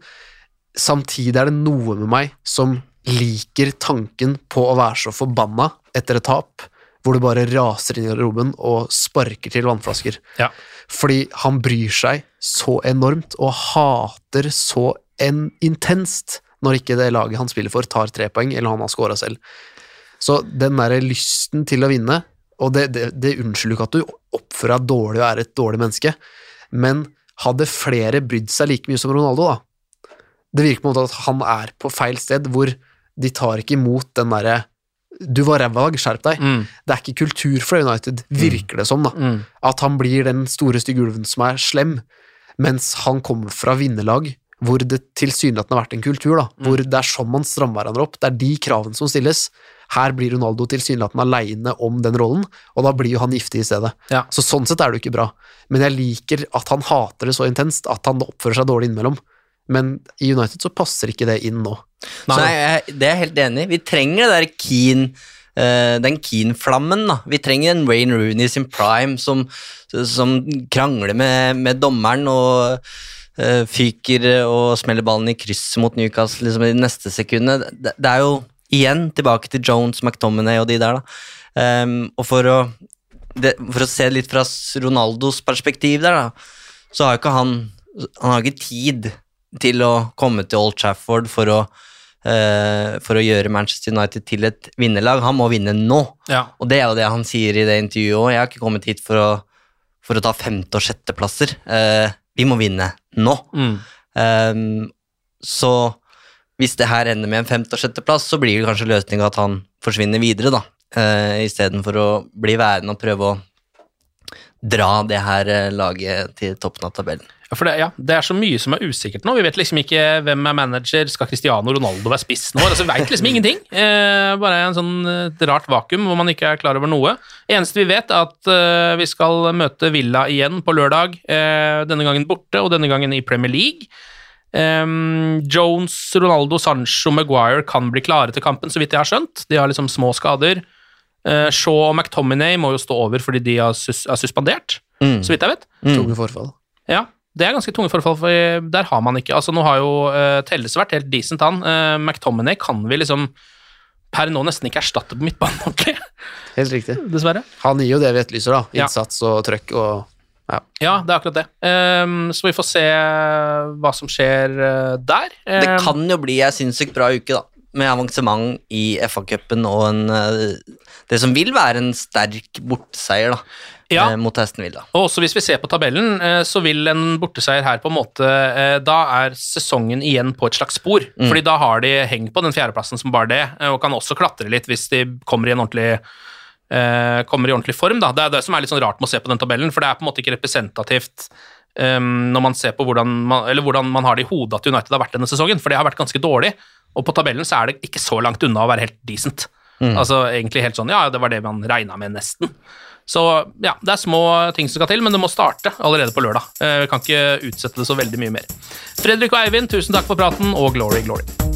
samtidig er det noe med meg som liker tanken på å være så forbanna etter et tap, hvor du bare raser inn i garderoben og sparker til vannflasker. Ja. Fordi han bryr seg så enormt og hater så en intenst når ikke det laget han spiller for, tar tre poeng, eller han har scora selv. Så den derre lysten til å vinne, og det, det, det unnskylder ikke at du oppfører deg dårlig og er et dårlig menneske, men hadde flere brydd seg like mye som Ronaldo, da? Det virker på en måte at han er på feil sted, hvor de tar ikke imot den derre Du var ræva, skjerp deg. Mm. Det er ikke kultur fra United, virker det som, da. Mm. At han blir den store, stygge ulven som er slem, mens han kommer fra vinnerlag hvor det tilsynelatende har vært en kultur, da, hvor det er sånn man strammer hverandre opp. Det er de kravene som stilles. Her blir Ronaldo tilsynelatende aleine om den rollen, og da blir jo han giftig i stedet. Ja. Så sånn sett er det jo ikke bra. Men jeg liker at han hater det så intenst, at han oppfører seg dårlig innimellom. Men i United så passer ikke det inn nå. Så jeg, det er jeg helt enig i. Vi trenger det der keen eh, den Keane-flammen. da. Vi trenger en Wayne Rooney sin prime som, som krangler med, med dommeren og uh, fyker og smeller ballen i krysset mot Newcastle liksom, i de neste sekundene. Det, det er jo igjen tilbake til Jones, McTominay og de der. da. Um, og for å, det, for å se litt fra Ronaldos perspektiv der, da, så har ikke han Han har ikke tid til å komme til Old Trafford for å eh, for å gjøre Manchester United til et vinnerlag. Han må vinne nå. Ja. Og det er jo det han sier i det intervjuet òg. Jeg har ikke kommet hit for å, for å ta femte- og sjetteplasser. Eh, vi må vinne nå. Mm. Um, så hvis det her ender med en femte- og sjetteplass, så blir det kanskje løsninga at han forsvinner videre, da. Uh, Istedenfor å bli værende og prøve å dra det her eh, laget til toppen av tabellen. Ja, for det, ja, det er så mye som er usikkert nå. Vi vet liksom ikke hvem er manager. Skal Cristiano Ronaldo være spiss nå? Altså, vi vet liksom ingenting. Eh, bare en sånn et rart vakuum hvor man ikke er klar over noe. Eneste vi vet, er at eh, vi skal møte Villa igjen på lørdag. Eh, denne gangen borte, og denne gangen i Premier League. Ehm, Jones, Ronaldo, Sancho, Maguire kan bli klare til kampen, så vidt jeg har skjønt. De har liksom små skader. Eh, Shaw og McTominay må jo stå over fordi de er, sus er suspendert, Mm. så vidt jeg vet. Tunge forfall. Ja, det er ganske tunge forfall, for der har man ikke Altså, nå har jo uh, Telles vært helt decent, han. Uh, McTominay kan vi liksom per nå nesten ikke erstatte på midtbanen ordentlig, Helt riktig. dessverre. Han gir jo det vi etterlyser, da. Ja. Innsats og trøkk og Ja, det er akkurat det. Um, så vi får se hva som skjer uh, der. Det Ehm, kan jo bli ei sinnssykt bra uke, da. Med avansement i FA-cupen og en eh, Det som vil være en sterk borteseier, da. Ja. eh, Mot Hesten Villa. Og også hvis vi ser på tabellen, eh, så vil en borteseier her på en måte Da er sesongen igjen på et slags spor. Mm. Fordi da har de hengt på den fjerdeplassen som bare det, og kan også klatre litt hvis de kommer i en ordentlig kommer i ordentlig form. Da. Det er det som er litt sånn rart med å se på den tabellen, for det er på en måte ikke representativt um, når man ser på hvordan man, eller hvordan man har det i hodet at United har vært denne sesongen, for det har vært ganske dårlig. Og på tabellen så er det ikke så langt unna å være helt decent. Altså egentlig helt sånn, ja, det var det man regna med, nesten. Så ja, det er små ting som skal til, men det må starte allerede på lørdag. Eh, Vi kan ikke utsette det så veldig mye mer. Fredrik og Eivind, tusen takk for praten, og glory, glory.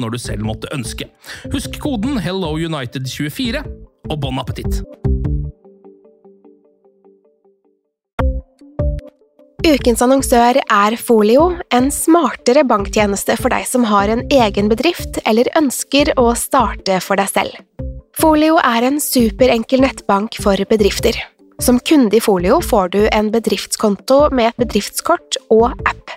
når du selv måtte ønske. Husk koden HelloUnited24, og bon appétit! Ukens annonsør er Folio, en smartere banktjeneste for deg som har en egen bedrift eller ønsker å starte for deg selv. Folio er en superenkel nettbank for bedrifter. Som kunde i Folio får du en bedriftskonto med et bedriftskort og app.